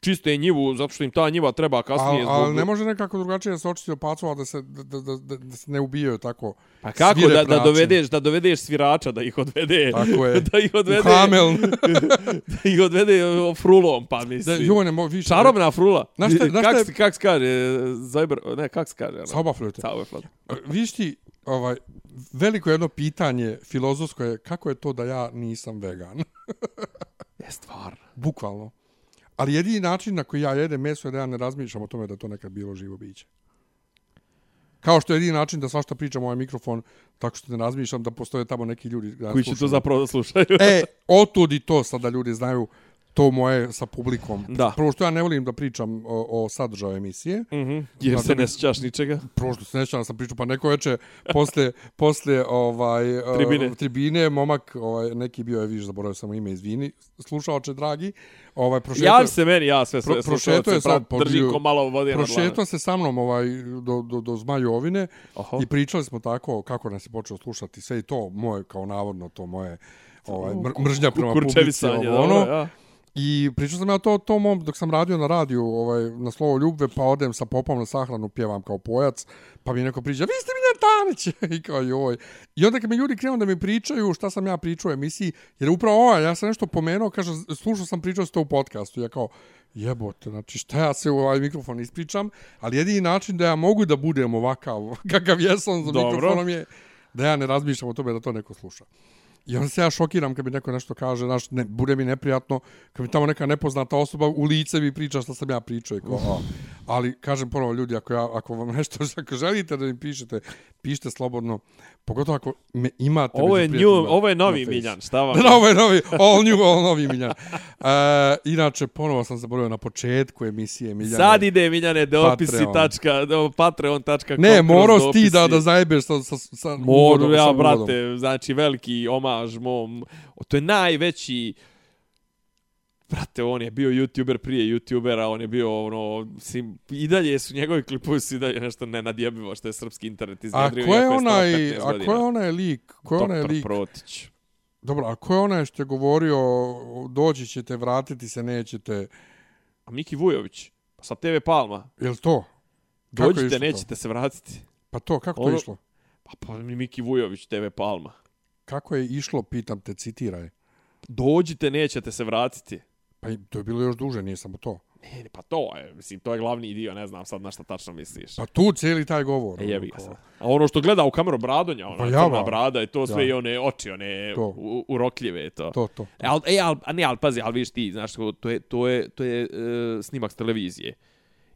čiste njivu, zato što im ta njiva treba kasnije. Ali zbog... ne može nekako drugačije da se očisti od pacova da se, da, da, da, da se ne ubijaju tako. Pa kako da, da dovedeš da dovedeš svirača da ih odvede Tako je. da ih odvede U Hamel. da ih odvede frulom pa da, mislim joj, ne mo, više. čarobna frula Znaš šta- znaš šta kako se kaže Zajber ne kako se kaže ono? Saubaflöte. Sauberflot. Viš ti, ovaj, veliko jedno pitanje filozofsko je kako je to da ja nisam vegan. je stvar Bukvalno. Ali jedini način na koji ja jedem meso je da ja ne razmišljam o tome da to nekad bilo živo biće. Kao što je jedini način da svašta pričam ovaj mikrofon, tako što ne razmišljam da postoje tamo neki ljudi. Da koji će to zapravo da slušaju E, otud i to sad da ljudi znaju to moje sa publikom. Da. Prvo što ja ne volim da pričam o, o sadržaju emisije. Mhm, jer Zato se ne sjećaš ničega Prvo što se nećam da sam pričao, pa neko veče posle, posle ovaj, e, Tribine. tribine, momak, ovaj, neki bio je, viš, zaboravio sam ime, izvini, slušaoče dragi, ovaj, prošetao, Javi se meni, ja sve, sve Pro- prošetao je sad, podio- ko malo vode dlanu. se sa mnom ovaj, do, do, do Zmajovine Oho. i pričali smo tako kako nas je počeo slušati sve i to moje, kao navodno to moje ovaj, mr- mržnja prema publici, Kurčevisanje, ovo, ono. ja. I pričao sam ja to to mom dok sam radio na radiju, ovaj na slovo ljubve, pa odem sa popom na sahranu, pjevam kao pojac, pa mi neko priča: "Vi ste Miljan Tanić." I kao joj. I onda kad mi ljudi krenu da mi pričaju šta sam ja pričao u emisiji, jer upravo ovaj, ja sam nešto pomenuo, kaže slušao sam pričao ste u podcastu, ja kao jebote, znači šta ja se u ovaj mikrofon ispričam, ali jedini način da ja mogu da budem ovakav, kakav jesam za Dobro. mikrofonom je da ja ne razmišljam o tome da to neko sluša. I onda se ja šokiram kad mi neko nešto kaže, znaš, ne, bude mi neprijatno, kad mi tamo neka nepoznata osoba u lice mi priča što sam ja pričao. I kao, a. Ali, kažem ponovo ljudi, ako, ja, ako vam nešto, ako želite da mi pišete, pišite slobodno, pogotovo ako me imate Ovo je new, ovo je novi. Miljan, šta vam? Da, ovo je novi, all new, all novi Miljan. Uh, inače, ponovo sam zaboravio na početku emisije Miljana. Sad ide Miljane dopisi Patreon. tačka, do, patreon.com Ne, kroz morao ti da, da zajebeš sa, sa, sa Moru, ja, brate, znači veliki omaž mom. To je najveći Brate, on je bio youtuber prije youtubera, on je bio ono, sim, i dalje su njegovi klipovi su i dalje nešto nenadjebivo što je srpski internet A iznjedrio. ko je onaj, 15 a ko je onaj lik, ko je onaj lik, Protić. dobro, a ko je onaj što je govorio, doći ćete, vratiti se, nećete, A Miki Vujović, pa sa TV Palma. je li to? Kako je Dođite, išlo to? nećete se vratiti. Pa to, kako to Ono- išlo? Pa, pa Miki Vujović, TV Palma. Kako je išlo, pitam te, citiraj. Dođite, nećete se vratiti. Pa to je bilo još duže, nije samo to. Ne, pa to je, mislim, to je glavni dio, ne znam sad na šta tačno misliš. Pa tu cijeli taj govor. E, jebi ga sad. A ono što gleda u kameru Bradonja, ona Pa crna brada i to sve Ja. i one oči, one To. u, urokljive to. To, to. E, al, e, al, ne, al, pazi, al vidiš ti, znaš, to je, to je, to je uh, snimak s televizije.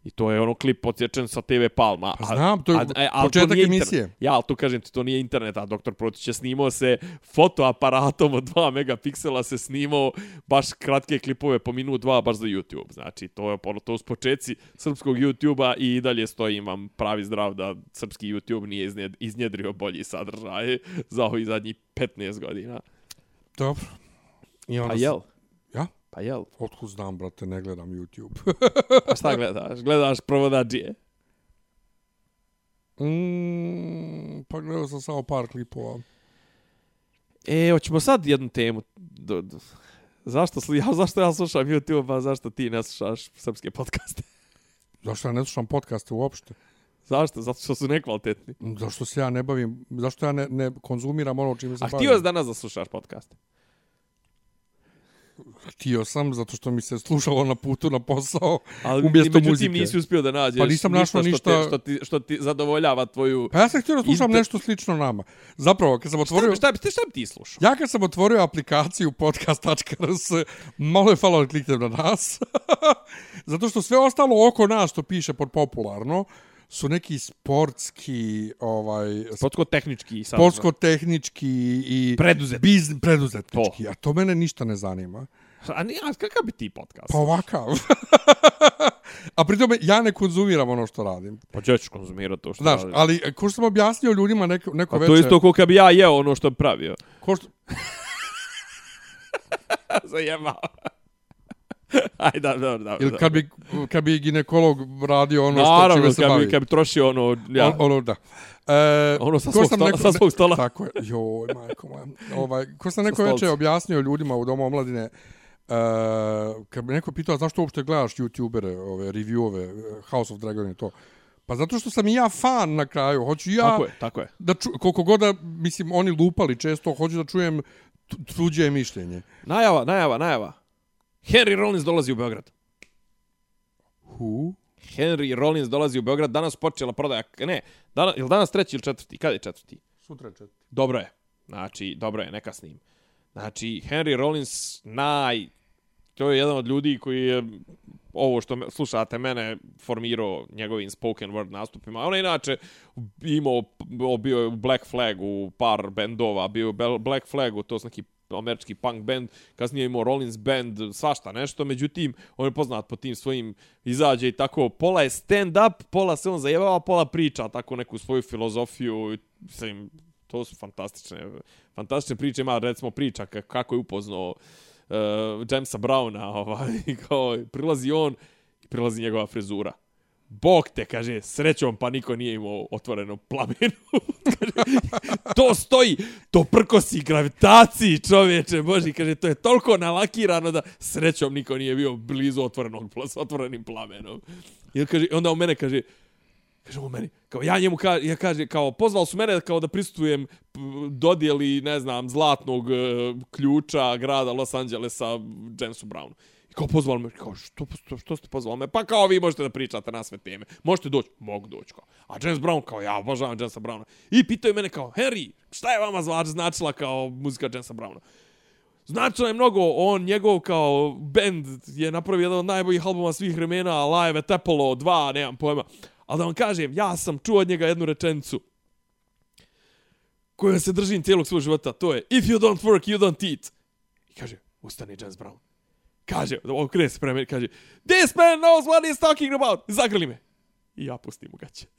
I to je ono klip podsječen sa TV Palma. Pa znam, to je e, al početak nije emisije. Internet. Ja, ali tu kažem ti, to nije internet, a doktor Protić je snimao se fotoaparatom od 2 megapiksela se snimao baš kratke klipove po minut dva baš za YouTube. Znači, to je ono, to su početci srpskog YouTube-a i dalje stojim vam pravi zdrav da srpski YouTube nije iznjed, iznjedrio bolji sadržaj za ovih zadnjih 15 godina. Dobro. I onda Pa jel? Ja? Pa jel? Otkud znam, brate, ne gledam YouTube. Pa šta gledaš? Gledaš provodađije? mm, pa gledao sam samo par klipova. E, hoćemo sad jednu temu. Do, do. Zašto, sli, ja, zašto ja slušam YouTube, a zašto ti ne slušaš srpske podcaste? Zašto ja ne slušam podcaste uopšte? Zašto? Zato što su nekvalitetni. Zašto se ja ne bavim, zašto ja ne, ne konzumiram ono čime se A bavim? htio si danas da slušaš podcaste? Htio sam, zato što mi se slušalo na putu na posao Ali umjesto međutim muzike. nisi uspio da nađeš Pa nisam što, ništa- te, što, ti, što ti zadovoljava tvoju... Pa ja sam htio da slušam Inter- nešto slično nama. Zapravo, kad sam Šta, otvorio... bi, šta, bi, šta bi ti slušao? Ja kad sam otvorio aplikaciju podcast.rs, malo je falilo da kliknem na nas. Zato što sve ostalo oko nas što piše pod popularno su neki sportski, ovaj, Sportsko-tehnički sad. sportsko-tehnički i Preduzet. biz, preduzetnički. A to mene ništa ne zanima. A, ni, a kakav bi ti podcast? Pa ovakav. a pri tome ja ne konzumiram ono što radim. Pa ja ću konzumirati to što Znaš, radiš. ali ko što sam objasnio ljudima neko, neko A to isto kao kad bi ja jeo ono što bi pravio. Ko što, Zajebao. Aj, da, da, da. Ili kad bi, kad bi ginekolog radio ono što Naravno, čime se kad bavi. bi, kad bi trošio ono, ja, On, ono, da. E, Ono sa svog stola- sa svog stola. Tako je. Joj, majko moja. Ovaj, ko sam neko večer objasnio ljudima u Domu omladine, Uh, kad bi neko pitao zašto uopšte gledaš youtubere, ove reviewove, eh, House of Dragon i to. Pa zato što sam i ja fan na kraju. Hoću ja tako je, tako je. da ču, koliko god da, mislim, oni lupali često, hoću da čujem tu- tuđe mišljenje. Najava, najava, najava. Henry Rollins dolazi u Beograd. Who? Henry Rollins dolazi u Beograd. Danas počela prodaja, ne, danas, ili danas treći ili četvrti? Kada je četvrti? Sutra je četiri. Dobro je. Znači, dobro je, neka s njim. Znači, Henry Rollins, naj... To je jedan od ljudi koji je ovo što me, slušate mene formirao njegovim spoken word nastupima. On je inače imao, bio je u Black Flag u par bendova, bio je u Black Flagu, to je neki američki punk band, kasnije je imao Rollins band, svašta nešto, međutim, on je poznat po tim svojim izađe i tako, pola je stand up, pola se on zajebava, pola priča tako neku svoju filozofiju, mislim, to su fantastične, fantastične priče, ima recimo priča kako je upoznao uh, Jamesa Browna, ovaj, kao, prilazi on i prilazi njegova frizura. Bog te, kaže, srećom pa niko nije imao otvorenu plamenu. kaže, to stoji, to prkosi gravitaciji čovječe, boži, kaže, to je toliko nalakirano da srećom niko nije bio blizu otvorenog, s otvorenim plamenom. I kaže, onda on mene kaže, kaže on meni, kao ja njemu kaže, ja kaže, kao pozvali su mene kao da pristujem dodjeli, ne znam, zlatnog e, ključa grada Los Angelesa Jamesu Brownu. I kao pozvali me, kao što, što, što ste pozvali me? Pa kao vi možete da pričate na sve teme. Možete doći? Mogu doći. Kao. A James Brown, kao ja obožavam Jamesa Browna. I pitaju mene kao, Harry, šta je vama zvač značila kao muzika Jamesa Browna? Značilo je mnogo, on, njegov kao band je napravio jedan od najboljih albuma svih vremena, Live at Apollo 2, nemam pojma. Ali da vam kažem, ja sam čuo od njega jednu rečenicu koju se držim cijelog svog života, to je If you don't work, you don't eat. I kaže, ustani James Brown. Kaže, on se prema meni, kaže, This man knows what he's talking about. Zagrli me. I ja pustim u gaće.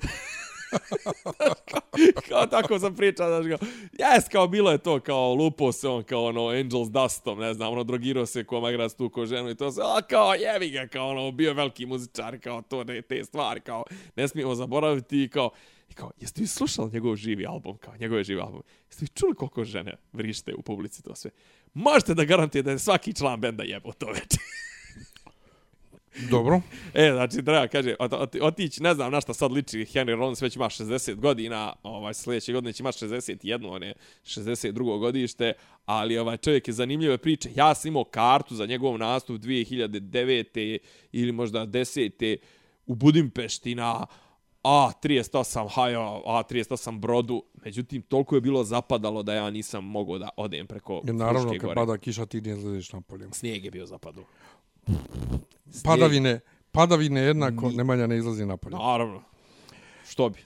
kao tako sam pričao, znaš, kao, jes, kao bilo je to, kao lupo se on, kao ono, Angels Dustom, ne znam, ono, drogirao se ko magras tu ko ženu i to se, a kao, jevi ga, kao ono, bio veliki muzičar, kao to, ne, te stvari, kao, ne smijemo zaboraviti, kao, i kao, jeste vi slušali njegov živi album, kao, njegov živi album, jeste vi čuli koliko žene vrište u publici to sve? Možete da garantije da je svaki član benda jebo to već. Dobro. E, znači, treba, kaže, ot, ot, otići, ne znam na šta sad liči, Henry Rollins već ima 60 godina, ovaj, sljedeće godine će imati 61, on je 62. godište, ali ovaj čovjek je zanimljive priče. Ja sam imao kartu za njegov nastup 2009. ili možda 10. u Budimpešti na A38 Hajo, A38 Brodu, međutim, toliko je bilo zapadalo da ja nisam mogao da odem preko Jer naravno, Fruške kad gore. pada kiša, ti ne izlaziš napolje. Snijeg je bio zapadao. Padavine, padavine jednako, Nemanja ne izlazi napolje. Naravno. Što bi?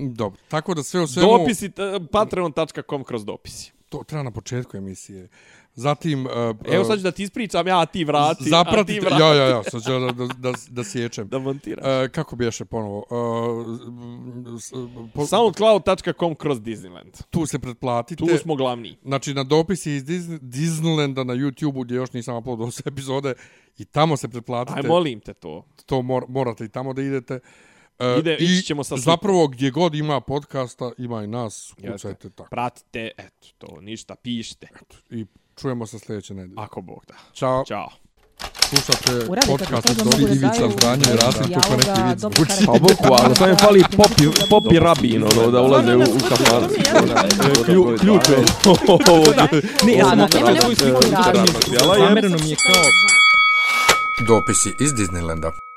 Dobro, tako da sve o svemu... Dopisi, patreon.com kroz dopisi. To treba na početku emisije. Zatim... Uh, Evo sad ću da ti ispričam, ja, ti vrati, a ti Zapratite, vrati. ja, ja, ja, sad ću da, da, da, da sjećam. Da montiraš. Uh, kako biješe ponovo? Uh, po, Soundcloud.com kroz Disneyland. tu se pretplatite. Tu smo glavni. Znači, na dopisi iz Dis- Disneylanda na YouTube-u, gdje još nisam uploadao sve epizode, i tamo se pretplatite. Aj, molim te to. To mor, morate i tamo da idete. Uh, Ide- I ćemo sa slikom. zapravo, gdje god ima podcasta, ima i nas, kucajte tako. Pratite, eto, to, ništa, pišite. I čujemo se sljedeće nedelje. Ako Bog da. Ćao. Ćao. Slušate podcast od da Ivica Zdanje i Rasim kako neki vid zvuči. Pa bukvalno, samo mi fali popi, popi rabin, ono, da ulaze u, u kafanu. Klju, ključ je ovo. Ne, ja sam razloga. zamereno mi je kao Dopisi iz Disneylanda.